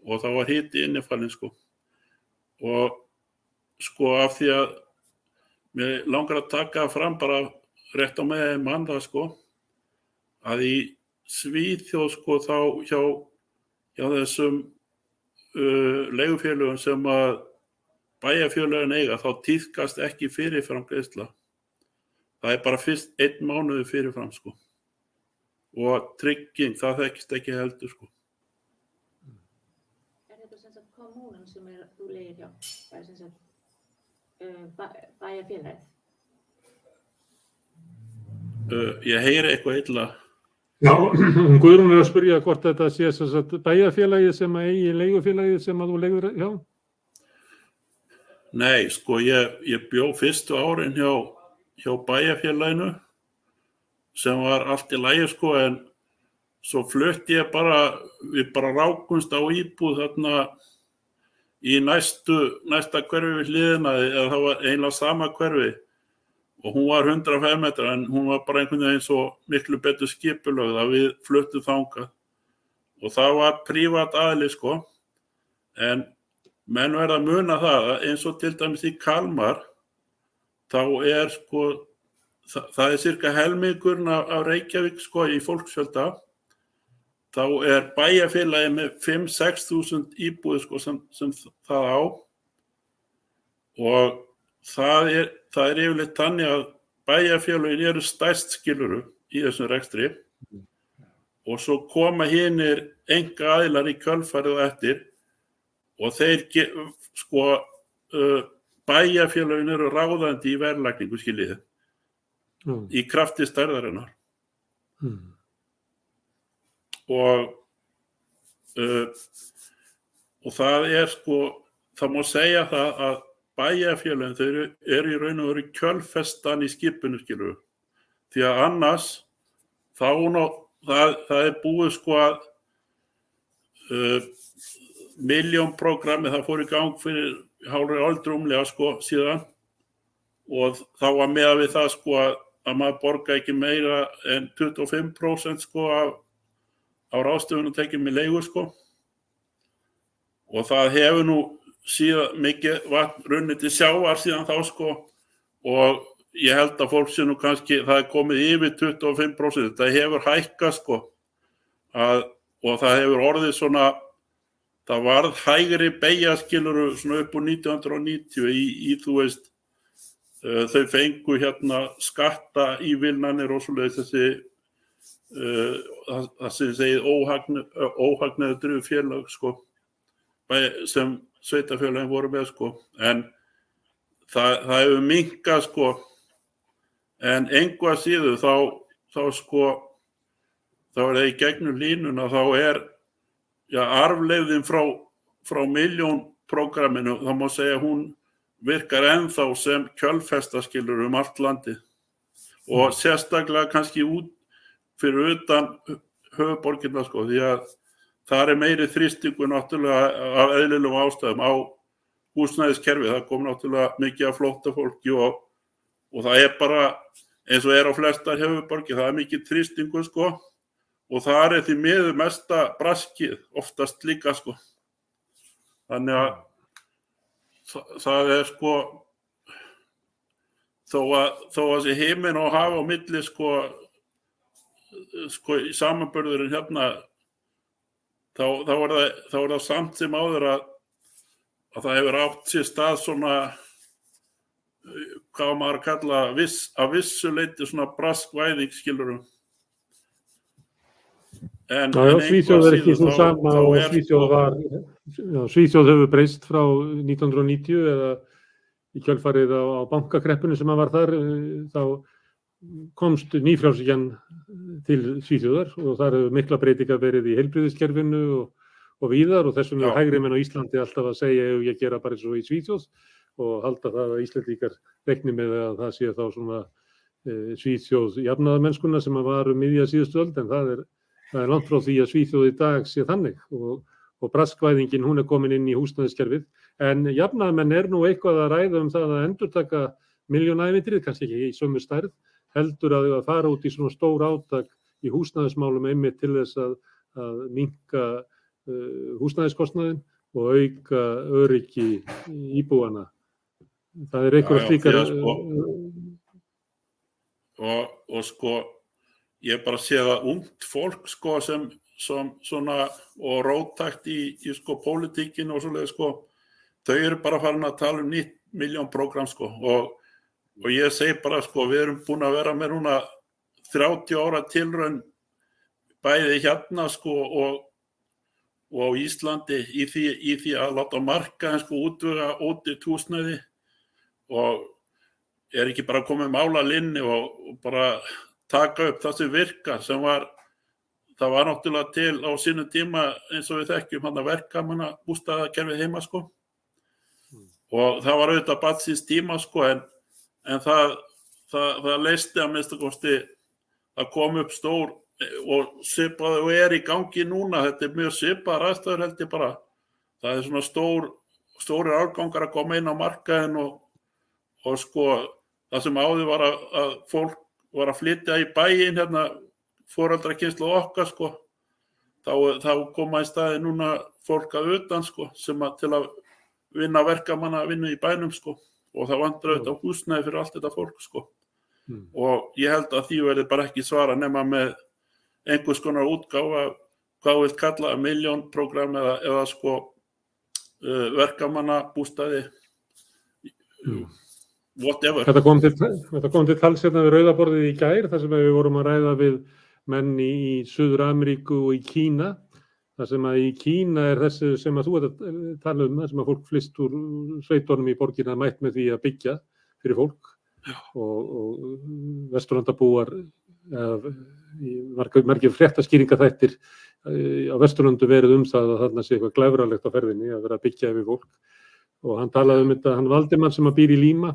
og það var hiti innifallin sko. Og sko af því að mér langar að taka fram bara rétt á með mann það sko að í Svíþjóð sko þá hjá, hjá þessum uh, leigufélögum sem að bæjarfélögin eiga þá týðkast ekki fyrirfram greiðsla. Það er bara fyrst einn mánuði fyrirfram sko og trygging það þekkist ekki heldur sko. Er þetta sem sagt kommunen sem er, þú legir hjá? Það er sem sagt bæjarfélagið? Uh, ég heyri eitthvað illa. Já, Guðrún er að spyrja hvort þetta sé sem sagt bæjarfélagið sem að eigi leigufélagið sem að þú leigur hjá. Nei, sko ég, ég bjó fyrstu árin hjá, hjá bæjarfélaginu sem var allt í lægi sko en svo flutt ég bara, við bara rákumst á íbúð þarna í næstu, næsta hverfi við hliðina eða það var einlega sama hverfi. Og hún var 105 metra en hún var bara einhvern veginn svo miklu betur skipulögð að við fluttum þangað. Og það var prívat aðli sko. En menn verða að muna það að eins og til dæmis í Kalmar þá er sko það, það er cirka helmingurinn af, af Reykjavík sko í fólksfjölda þá er bæjarfélagi með 5-6 þúsund íbúið sko sem, sem það á og það er, það er yfirleitt þannig að bæjarfélagin eru stærst skiluru í þessum rekstri og svo koma hinnir enga aðilar í kjölfarið og eftir og þeir sko uh, bæjarfélagin eru ráðandi í verðlagningu skiljiði Já. í krafti stærðarinnar Mm. Og uh, og það er sko það má segja það að bæjarfélagin þau eru, eru í raun og veru kjölfestan í skipinu skilur því að annars þá ná, það, það er búið sko að uh, miljónprogrammi það fór í gang fyrir hálfur aldrumlega sko síðan. Og þá var með við það sko að, að maður borga ekki meira en 25% sko af á ráðstöfunum tekið með leigur sko. Og það hefur nú síðan mikið vatn runnið til sjávar síðan þá sko. Og ég held að fólk sé nú kannski það er komið yfir 25% þetta hefur hækkað sko. Að, og það hefur orðið svona það varð hægri beigjaskiluru svona upp úr 1990 í, í þú veist uh, þau fengu hérna skatta ívilnanir og svoleiðis þessi það, það sem segið óhagnaðu dröfu félag sko sem sveitafélagin voru með sko. En það, það hefur minkað sko. En engu að síðu þá, þá sko þá er það í gegnum línuna þá er já, arfleiðin frá, frá miljónprogramminu þá má segja hún virkar ennþá sem kjölfestaskilur um allt landi og sérstaklega kannski út fyrir utan höfuborginna sko því að það er meiri þrýstingu náttúrulega af eðlilegum ástæðum á húsnæðiskerfi. Það kom náttúrulega mikið af flótta fólki og, og það er bara eins og er á flestar höfuborgi, það er mikið þrýstingu sko og það er því miður mesta braskið oftast líka sko. Þannig að það, það er sko þó að, þó að þessi heiminn og hafa á milli sko sko í samanbörðurinn hérna þá, þá, er það, þá er það samt sem áður að, að það hefur átt sér stað svona hvað maður að kalla viss, að vissu leiti svona braskvæðing skilurum en, Já, en Svíþjóð er ekki svo sama og Svíþjóð var, já, Svíþjóð hefur breyst frá 1990 eða í kjölfarið á, á bankakreppinu sem að var þar, þá komst nýfrjálsíkjan til Svíþjóðar og þar hefur mikla breytingar verið í heilbriðiskerfinu og, og víðar og þessum er Já. hægri menn á Íslandi alltaf að segja ef ég gera bara eins og í Svíþjóð og halda það að Íslandíkar rekni með að það sé þá svona e, Svíþjóð jafnaðamennskuna sem að var um miðja síðustu öld en það er, það er langt frá því að Svíþjóð í dag sé þannig og, og braskvæðingin hún er komin inn í húsnæðiskerfið en jafnaðamenn er nú eitthvað að ræða um það að endurtaka miljónævintrið, kannski ekki í sömu stærð, heldur að, að fara út í svona stór átak í húsnæðismálum einmitt til þess að, að minka uh, húsnæðiskostnaðin og auka öryggi íbúana. Það er einhverja slíkar... sko- uh, og, og sko ég bara sé það ungt fólk sko sem, sem svona og róttækt í, í sko pólitíkin og svoleið sko þau eru bara farin að tala um nýtt miljón program sko og, og ég segi bara sko við erum búin að vera með núna 30 ára tilraun bæði hérna sko og og á Íslandi í því, í því að láta markaðin sko útvöga ódýrt húsnæði. Og er ekki bara komið mála linni og, og bara taka upp það sem virkar sem var það var náttúrulega til á sínum tíma eins og við þekkjum hann að verka manna bústaðakerfið heima sko. Og það var auðvitað batsins tíma sko en, en það, það, það leisti að minnst að kosti að kom upp stór og svipaði og er í gangi núna. Þetta er mjög svipaðar aðstæður held ég bara. Það er svona stór stóri árgangar að koma inn á markaðin og, og sko það sem áður var að, að fólk var að flytja í bæin hérna fóraldra kynslu okkar sko. Þá, þá koma í staði núna fólk að utan sko sem að til að vinna verkamanna að vinna í bænum sko og það vandur auðvitað húsnæði fyrir allt þetta fólk sko. Mm. og ég held að því verði bara ekki svara nema með einhvers konar útgáfa hvað við kalla miljónprogram eða, eða sko uh, verkamanna bústaði whatever. Þetta kom til, til tals hérna við Rauðaborðið í gær þar sem við vorum að ræða við menn í, í Suður Ameríku og í Kína. Þar sem að í Kína er þessi sem að þú ert að tala um, þar sem að fólk flist úr sveitunum í borgina mætt með því að byggja fyrir fólk. Og, og vesturlandabúar margir, fréttaskýringa þættir á vesturlandu verið um það að þarna sé eitthvað glæfralegt á ferðinni að vera að byggja yfir fólk. Og hann talaði um þetta, hann Valdimann sem að býr í Líma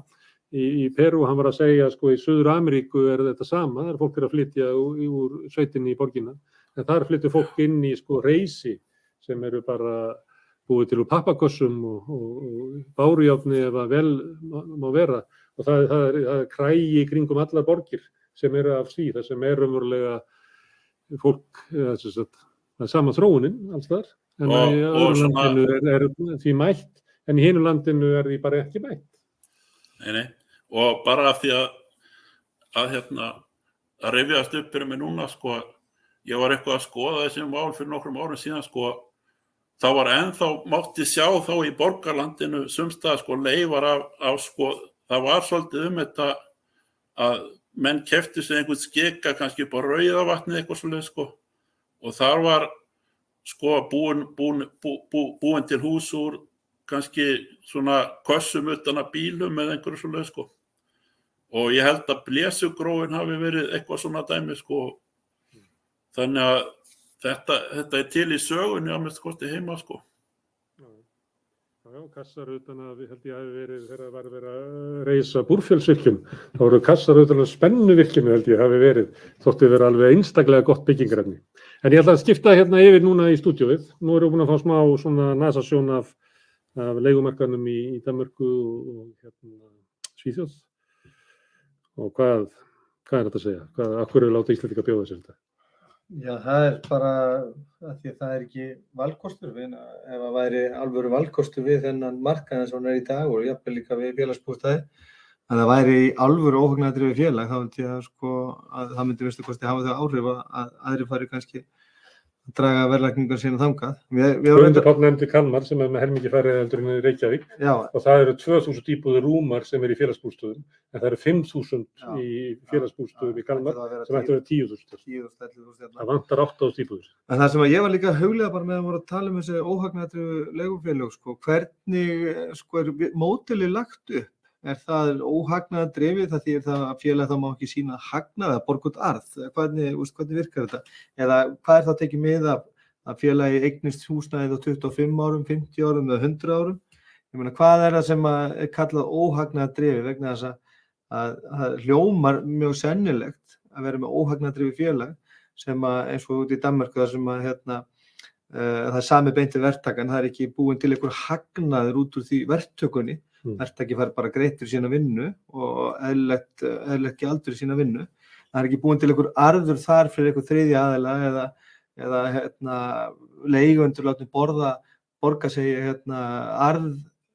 í, í Peru, hann var að segja sko í Suður Ameríku er þetta sama, það er fólk er að flytja úr, úr sveitinni í borginna, en þar flyttur fólk inn í sko reysi sem eru bara búið til úr pappakossum og, og, og bárujátni ef að vel má, vera og það, það, er, það er krægi kringum allar borgir sem eru af því, það sem er umverulega fólk, það er sama þróunin alls þar, en Og- í öðru landinu er, er því mætt, en í hinu landinu er því bara ekki mætt. nei, nei. og bara af því að að hérna að rifjast upp fyrir mig núna sko ég var eitthvað að skoða þessi mál fyrir nokkrum árum síðan sko. Þá var ennþá mátti sjá þá í borgarlandinu sumstað sko leifar af, af sko það var svolítið um þetta að menn kefti sig einhvern skika kannski upp á rauðavatni eitthvað svolítið sko. Og þar var sko búin, búin, bú, bú, búin til hús úr kannski svona kossum utan að bílum eða einhverju svolítið sko. Og ég held að blésugróin hafi verið eitthvað svona dæmi sko þannig að þetta, þetta er til í sögunni á mest kosti heima sko Já, kassar utan að við held ég hafi verið þegar það var verið að reysa búrfjölsvirkjum, þá voru kassar utan að spennuvirkjum held ég hafi verið, þótti vera alveg einstaklega gott byggingarefni. En ég ætla að skipta hérna yfir núna í stúdíóið, nú erum við búin að fá smá svona nasasjón af, af leigumarkanum í, í Danmörku og hérna, Svíþjóð. Og hvað, hvað er þetta að segja? Hvað, akkur eru láta Íslandika bjóða sér þetta? Já, það er bara að því að það er ekki valkostur við, ef það væri alvöru valkostur við þennan markaðan sem hann er í dag og jafnvel líka við félagsbústæði að það væri alvöru óhugnæðri við félag þá myndi ég að sko að það myndi vistu kosti hafa þau áhrif að aðri fari kannski að draga verðlækningar sína þangað. Guðmundur Páll nefndi Kalmar sem er með helmingi færið heldur en í Reykjavík já, og það eru 2000 íbúður rúmar sem er í félagsbústöðum en það eru 5000 Já. í félagsbústöðum í Kalmar sem ætti að vera 10.000 10.000, 11.000 hérna. það vantar 8.000 íbúður En það sem að ég var líka að huglega bara með að voru að tala um þessi óhagnættu legufélög, sko, hvernig eh, sko, er mótili lagt upp? Er það óhagnaða drefið það því það að félag þá má ekki sína hagnaða, borgut arð? Hvernig, hvernig virkar þetta? Eða hvað er það tekið með að, að félagi eignist húsnæðið á 25 árum, 50 árum eða 100 árum? Ég meina, hvað er það sem að er kallað óhagnaða drefið vegna þess að, að, að hljómar mjög sennilegt að vera með óhagnaða drefið félag sem að eins og út í Danmarku þar sem að hérna, uh, það er sami beinti verktakan, það er ekki búin til einhver hagnaður út úr því verktökunni, Mm. verktaki fær bara greitt fyrir sína vinnu og eðlilegt eðlilegt gjaldur fyrir sína vinnu. Það er ekki búin til einhver arður þar fyrir einhver þriðja aðila eða, eða hérna, leigundur látni borða, borga sig hérna, arð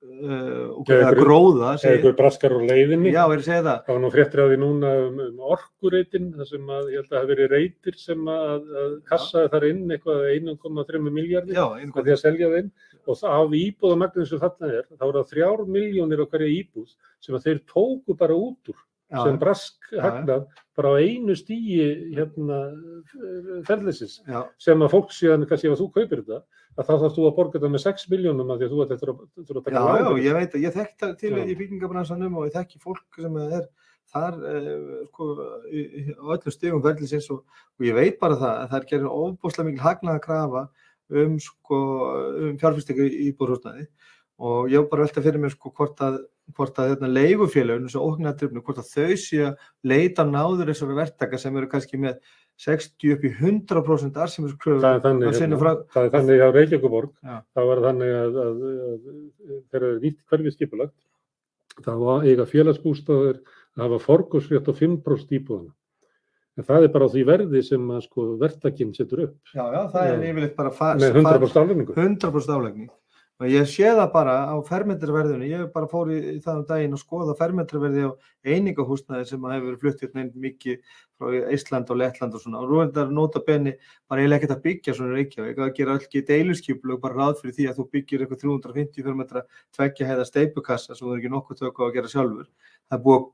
uh, og eða einhver- gróða. eða segi- einhver braskar á leiðinni Já, er að segja það. það var nú fréttir á því núna um, um orkureitin þar sem að ég held að það hafi verið reytir sem að, að kassaði þar inn eitthvað 1,3 miljardi Já, með einhver, því að selja þeim og það á íbúðamagninu sem þarna er þá er það þrjár miljónir á hverja íbúð sem þeir tóku bara út úr já, sem brask Já. hagnað bara á einu stíi hérna ferðlisins já, sem að fólk síðan, kannski ef þú kaupir þetta að þá þarfst þú að borga þetta með 6 miljónum að því að þú ert eftir að, að taka Já, lán já, fyrir ég veit að ég þekkt það til Já. í byggingabransanum og ég þekki fólk sem er þar uh, sko, í, í- á öllum stigum verðlisins og, og ég veit bara það að það er gerin ofbúslega mikil hagnaða krafa um, sko, um fjárfyrstingu í íbúrhúsnaði og ég var bara að velta fyrir mér sko, hvort að, að hérna, leigufélaginu, hvort að þau sé að leita náður þessari verktaka sem eru kannski með 60 upp í 100% arsimiskröfur það er þannig, hérna, frá- það er þannig á Reykjavíkuborg þá var þannig að, það er nýtt hverfið skipulagt þá var eiga félagsbústaður að hafa forgóðsrétt á 5% íbúðana en það er bara því verði sem að sko verktakinn setur upp. Já, já, það er yfirleitt bara fa- með fa- 100% aflegningu 100% aflegning og ég sé það bara á fermetraverðinu, ég bara fór í, í það um daginn að skoða fermetraverði á einingahúsnaði sem að hefur verið flutt hérna inn mikið frá Ísland og Lettland og svona. Og þetta nota benni bara eiginlega ekkert að byggja svona Reykjavík. Að gera öll get eiluskiplu og bara ráð fyrir því að þú byggir eitthvað 350 fermetra tveggja heiða steipukassa sem þú er ekki nokkuð tök á að gera sjálfur. Það er búið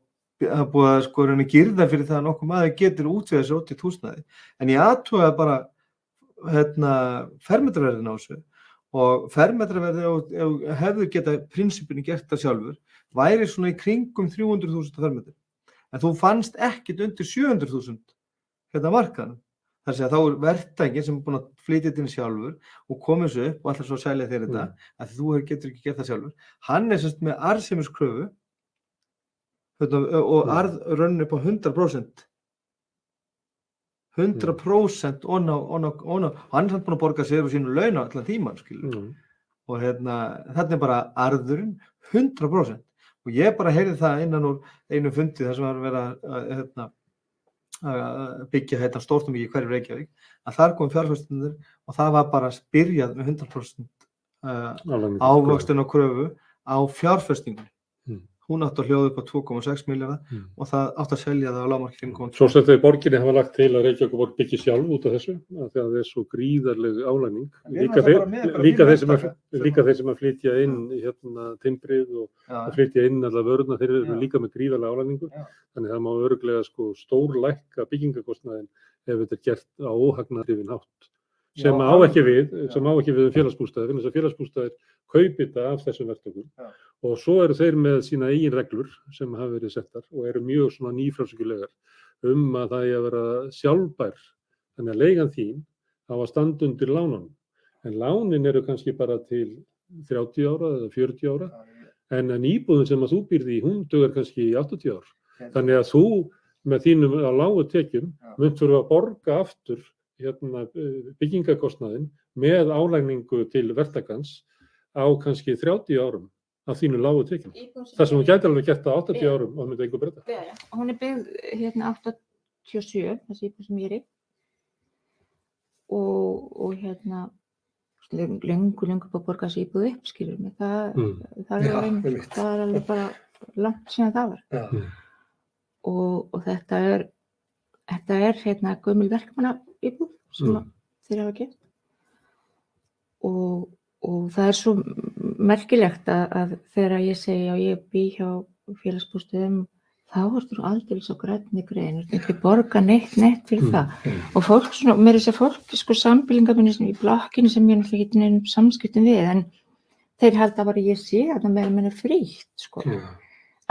það er búið að sko reyna girða fyrir það að nokkuð maður getur útvegað sér ótitt húsnaði en ég aðtúaði bara hérna, fermetraverðin á þessu. Og fermetraverði ef hefur geta prinsipinu gert það sjálfur væri svona í kringum 300.000 fermetri en þú fannst ekkit undir 700.000 hérna markanum þar sé að þá er verktækin sem er búin að flytja þetta inn sjálfur og komið svo upp og alltaf svo að selja þér þetta Mm. að þú getur ekki gert það sjálfur. Hann er semst með arðsemiskröfu hérna, og Mm. arð rönn upp á 100% 100% onna, onna, onna, og hann er samt búin að borga sér og sínu laun á allan tíman Mm. og hérna, þarna er bara arðurinn 100% og ég bara heyrði það innan úr einu fundi þar sem var að vera að, hérna, að byggja hérna stórstum í hverju Reykjavík að þar kom fjárfæstunir hún átti að hljóða upp á 2,6 miljardar Mm. og það átti að selja það á lágmarki 5,2 Svo sem þau borginni hafa lagt til að Reykjavík borg byggja sjálf út af þessu, af því að það er svo gríðarleg álægning. Líka, þeir, með líka, þeir sem að, líka þeir sem að flytja inn hérna, timbrið og Já, að flytja inn alla vöruna, þeir eru Já. líka með gríðarlega álægningu. Já. Þannig að það má öruglega sko, stór lækka byggingakostnaðin ef þetta er gert á óhagnarifin hátt. Sem Já, á ekki við, við um félagsbústæðir kaupi þetta af þessum verktökum. Já. Og svo eru þeir með sína eigin reglur sem hafa verið settar og eru mjög svona nýfrálsökulegar um að það er að vera sjálfbær. Þannig að leigan þín á að standa undir lánunum. En lánin eru kannski bara til 30 ára eða 40 ára en en íbúðin sem að þú býrði í, hún dugar kannski í 80 ár. Þannig að þú með þínum á lágu tekjum munt fyrir að borga aftur hérna, byggingakostnaðin með álægningu til verktakans á kannski 30 árum af þínu lágu tekjum. Það sem hún gæti alveg gert á 80 Já. árum og myndi einhver breyta. Já, já. Hún er byggð hérna 87, þessi íbúð sem ég er í. Og, og hérna, lengur, lengur búið að borga þessi íbúð upp, skilur mig. Það, Mm. það, er Já, alveg, það er alveg bara langt síðan það var. Já. Og, og þetta er, þetta er hérna gömul verkmanna íbúð sem Mm. mm. þeir hafa gert. Og, og það er svo merkilegt að, að þegar ég segi að ég bý hjá félagsbústöðum þá ertu nú aldrei svo grænni grein, þú ert ekki borga neitt, neitt fyrir Mm. það. Og fólk, svona, mér er þess að fólk, sko, sambilingar minni sem í blokkinu sem ég náttúrulega ekki nefnum samskiptum við, en þeir bara að ég sé að það meira minni frítt, sko. Mm.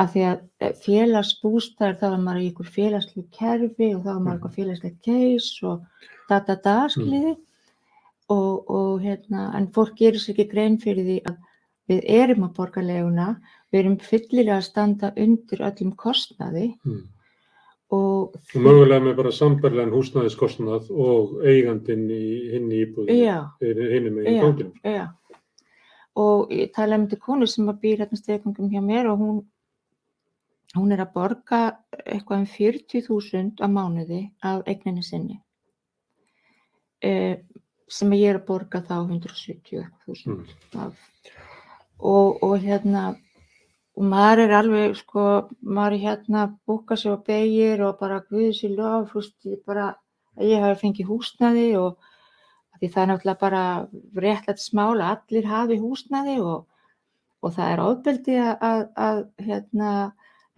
Af því að eh, félagsbústæður, þá er maður í ykkur félagslu kerfi og þá er maður eitthvað félagslegt case og da da da, skiljiði. Og, og hérna, en fólk gerir sér ekki grein fyrir því að við erum að borga leguna, við erum fyllilega að standa undir öllum kostnaði Mm. og Og mögulega með bara sambarlegan húsnæðiskostnað og eigandinn í hinn í íbúðinu, já, hinn með í Já. ganginum. já. Og ég tala um þetta konu sem að býr hérna stegungum hjá mér og hún, hún er að borga eitthvað um 40.000 á mánuði af eigninni sinni. Eh, sem ég er að borga þá 170.000 Mm. Og, og hérna, og maður er alveg, sko, maður er hérna að búka sig og begir og bara guðið sér lof, þú veist, ég bara, að ég hafi fengið húsnaði og því það er náttúrulega bara réttlætt smála, allir hafi húsnaði og, og það er ofbeldi að, að, að hérna,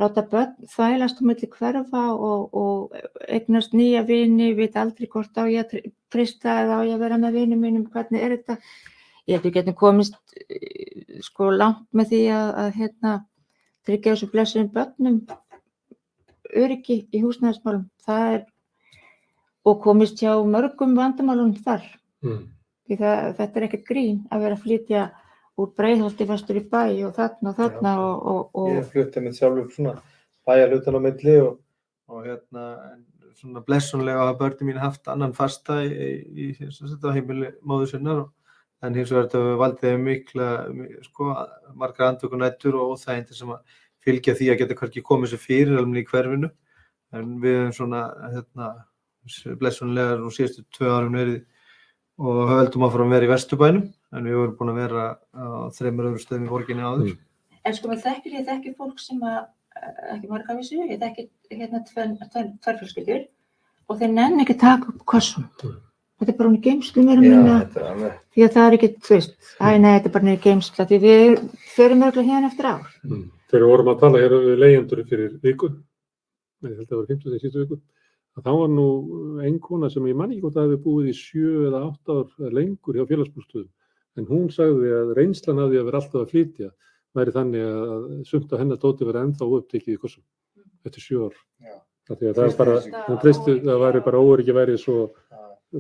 láta börn þvælast um milli hverfa og, og eignast nýja vini, veit aldrei hvort á ég að tr- treysta eða á ég að vera með vinum mínum, hvernig er þetta? Ég held að við getum komist eh, sko langt með því að, að hérna, tryggja þessu blessuðum börnum öryggi í húsnæðismálum. Það er, og komist hjá mörgum vandamálum þar. Mm. Það, þetta er ekkert grín að vera að flytja úr breiðholti fastur í bæ og þarna og þarna Já. og, og, og Ég flutti mitt sjálfur svona bæja hlutan á milli og, og hérna svona blessunlega hafa börni mín haft annan fasta í, heimili móður sinnar og, en hins vegar þetta hefur valdið þeim mikla mi- sko, margar andvökunættur og óþægindir sem að fylgja því að geta hverki komið sér fyrir alveg í hverfinu en við hefum svona hérna, blessunlega nú síðustu tvö árum verið og höldum áfram vera í Vesturbænum en við vorum búin að vera á þreymur öðru stöðum í borginni áður. Mm. En sko, maður þekkir, ég þekki fólk sem að, eh, ekki marga við sig, ég þekki hérna tvenn- tvenn- tvær fjölskyldur og þeir nenni ekki að taka upp kossum. Mm. Þetta er bara í geimslu meira Já, minna, þetta er alveg. því að það er ekki, þú veist, æ, nei, þetta er bara niður geimsla, því við förum örgulega hérna eftir ár. Mm. Þegar við vorum að tala hér við leyendur fyrir viku, ég held að það var 50 þegar síðustu viku, að þá var nú ein kona sem ég man ekki hvort að hafi búið í sjö eða átta ár eða lengur hjá félagsbústöðum, en hún sagði að reynslan af því að vera alltaf að flytja væri þannig að sumt á hennar dóti verið ennþá upptekið í kossum eftir því að það er bara, þessu. hún treysti, það væri bara óöryggi væri svo,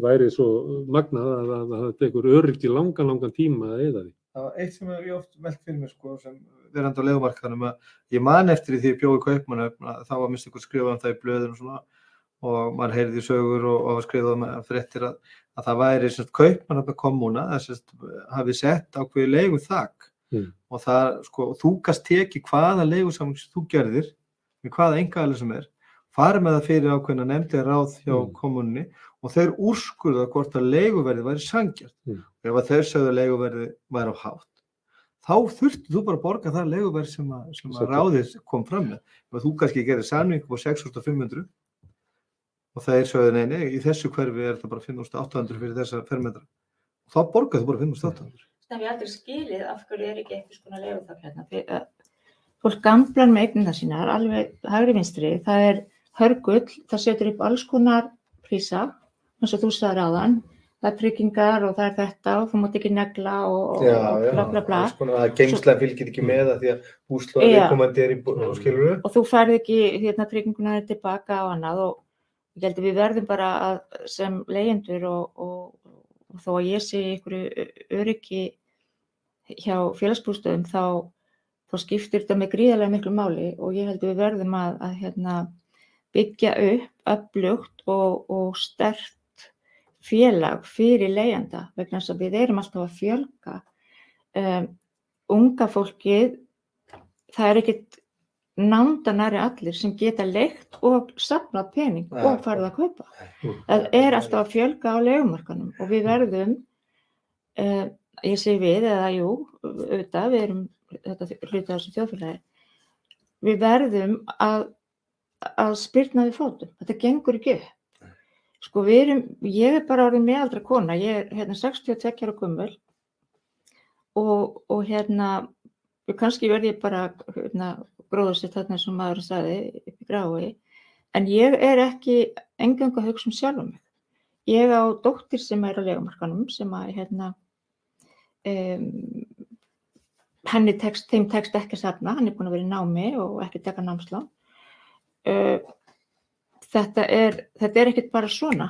væri svo magnað að, að, að það tekur öryggi langan, langan tíma að eða því. Það var eitt sem ég oft velt fyrir mér sko sem verandi á legumarkaðanum að ég man eftir því ég bjóði kaupmann að þá var minnst ykkur skrifað um það í blöðun og svona og maður heyrði í sögur og, og var skrifað um fréttir að, að það væri semst kaupmann að komuna það semst hafi sett ákveði legum þak Mm. og það sko þú gast teki hvaða legusamling sem þú gerðir með hvaða engaðalega sem er farið með það fyrir ákveðina nefndið ráð hjá Mm. kommunni og þeir úrskurða hvort að leguverði væri sangjart Mm. og ef að þeir sögðu að leguverði væri á hátt þá þurftu þú bara að borga það leguverð sem, að, sem að ráðið kom fram með og þú kannski gerir samning á 6.500 og þeir sögðu neini í þessu hverfi er það bara 5.800 fyrir þessa fermetra og þá borgar þú bara 5.800 Það hef ég aldrei skilið af hverju er ekki eitthvað svona leiðu það hérna. Því að fólk gamlar með eignina sínar, alveg hægri vinstri, það er hörgull, það setur upp alls konar prísa, eins og þú sagðir áðan, það er tryggingar og það er þetta og þú mátt ekki negla og, og bla bla bla. Það geimslega fylgir ekki með það því að búslóða Já. viðkomandi er í Mm. skiluru Og þú færð ekki hérna, trygginguna tilbaka á annað og ég held að við verðum bara að, sem leyendur og, og, og þó að ég sé ykkur öryggi hjá félagsbústöðum þá, þá skiptir þetta með gríðarlega miklu máli og ég held að við verðum að, að hérna, byggja upp upplugt og, og stert félag fyrir leyenda vegna þess að við erum alltaf að fjölga um, unga fólkið það er ekkit nándanari allir sem geta leikt og safnað pening Nei. og farið að kaupa. Mm. Það er alltaf að fjölga á legumarkanum og við verðum, uh, ég segi við eða jú, auðvitað, við erum þetta hluti af þessu þjóðfélagi, við verðum að, að spyrna við fótum. Þetta gengur ekki. Sko við erum, ég er bara orðin meðaldra kona, ég er hérna 62 ára gummul og, og hérna, kannski verð ég bara hérna, gróðasitt þarna sem maður sagði upp í grái, en ég er ekki engang að hugsa um sjálf mig. Ég á dóttir sem er á legumarkanum sem að hérna, um, henni tekst, þeim tekst ekki að safna, hann er búin að vera í námi og ekki taka námslán. Uh, þetta er, þetta er ekkert bara svona.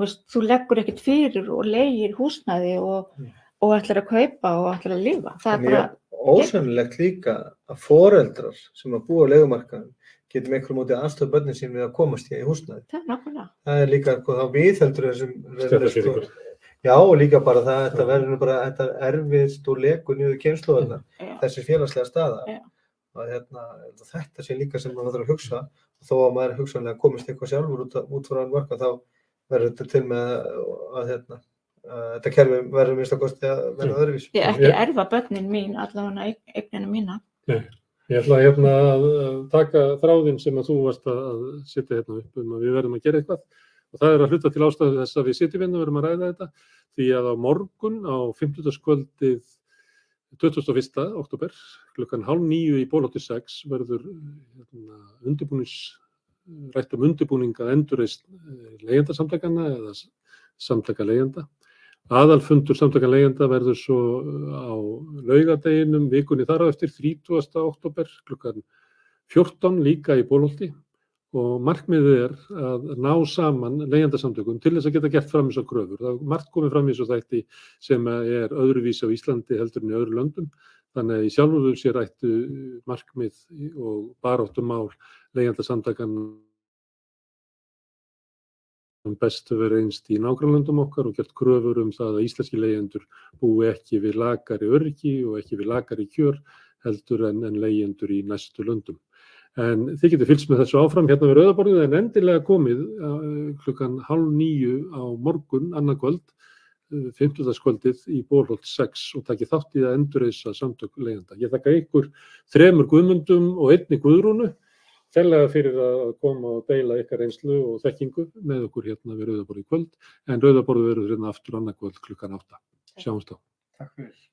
Veist, þú leggur ekkert fyrir og leigir húsnæði og, og ætlar að kaupa og ætlar að lifa. Það er bara, Ósennilegt líka að foreldrar sem að búa á legumarkaðum getum einhverjum mótið aðstöða börnin sín við að komast í húsnæði. það er nákvæmlega. Það er líka hvað þá viðheldur þessum Stéttarfélögur. Já, og líka bara það, þetta verður bara þetta erfiðst og leku niður kynnslóðarnar, Já. þessi félagslega staða. Já. Að, hérna, þetta sé líka sem maður þarf að hugsa og þó að maður hugsanlega komist eitthvað sjálfur út, út frá hann marka þá verður þetta til með að, hérna, að þetta kerfi verður minnst að kosti að verða öðruvís. Ég ekki Ég- erfa börnin mín, allavega eignina mína. Ég ætla hérna að að taka þráðinn sem að þú varst að að setja hérna upp um að við verðum að gera eitthvað og það er að hluta til ástæðu þess að við sitjum hérna og verðum að ræða þetta því að á morgun á 50. kvöldið 21. oktober klukkan hálf nýju í bólótti 6 verður hérna, undirbúnings rætt um undirbúning að endurreist leyendasamtakana eða s- samtaka leyenda. Aðalfundur samtaka leyenda verður svo á laugadeginum vikunni þar á eftir 30. oktober klukkan 14 líka í bólólti og markmiðið er að ná saman leyendasamtökum til þess að geta gert fram þessar kröfur. Það er margt komið fram í þessu þætti sem er öðruvísi á Íslandi heldur en í öðru löndum. Þannig að í sjálfur sér ættu markmið og baráttum mál leyendasamtakan um best verið einst í nágrannlöndum okkar og gert kröfur um það að íslenski leyendur búi ekki við lagari öryggi og ekki við lagari kjör heldur en, en leyendur í næstu löndum. En þið getur fylgst með þessu áfram hérna við Rauðaborðið en endilega komið uh, klukkan hálf nýju á morgun, annarkvöld, fimmtudagskvöldið í Bólholt 6 og taki þátt í að endurreisa samtök leiðanda. Ég þakka ykkur þremur guðmundum og einni guðrúnu færlega fyrir að koma og deila ykkar reynslu og þekkingu með okkur hérna við Rauðaborð í kvöld en Rauðaborð verður hérna aftur annað kvöld klukkan 8. Sjáumst þá. Takk fyrir.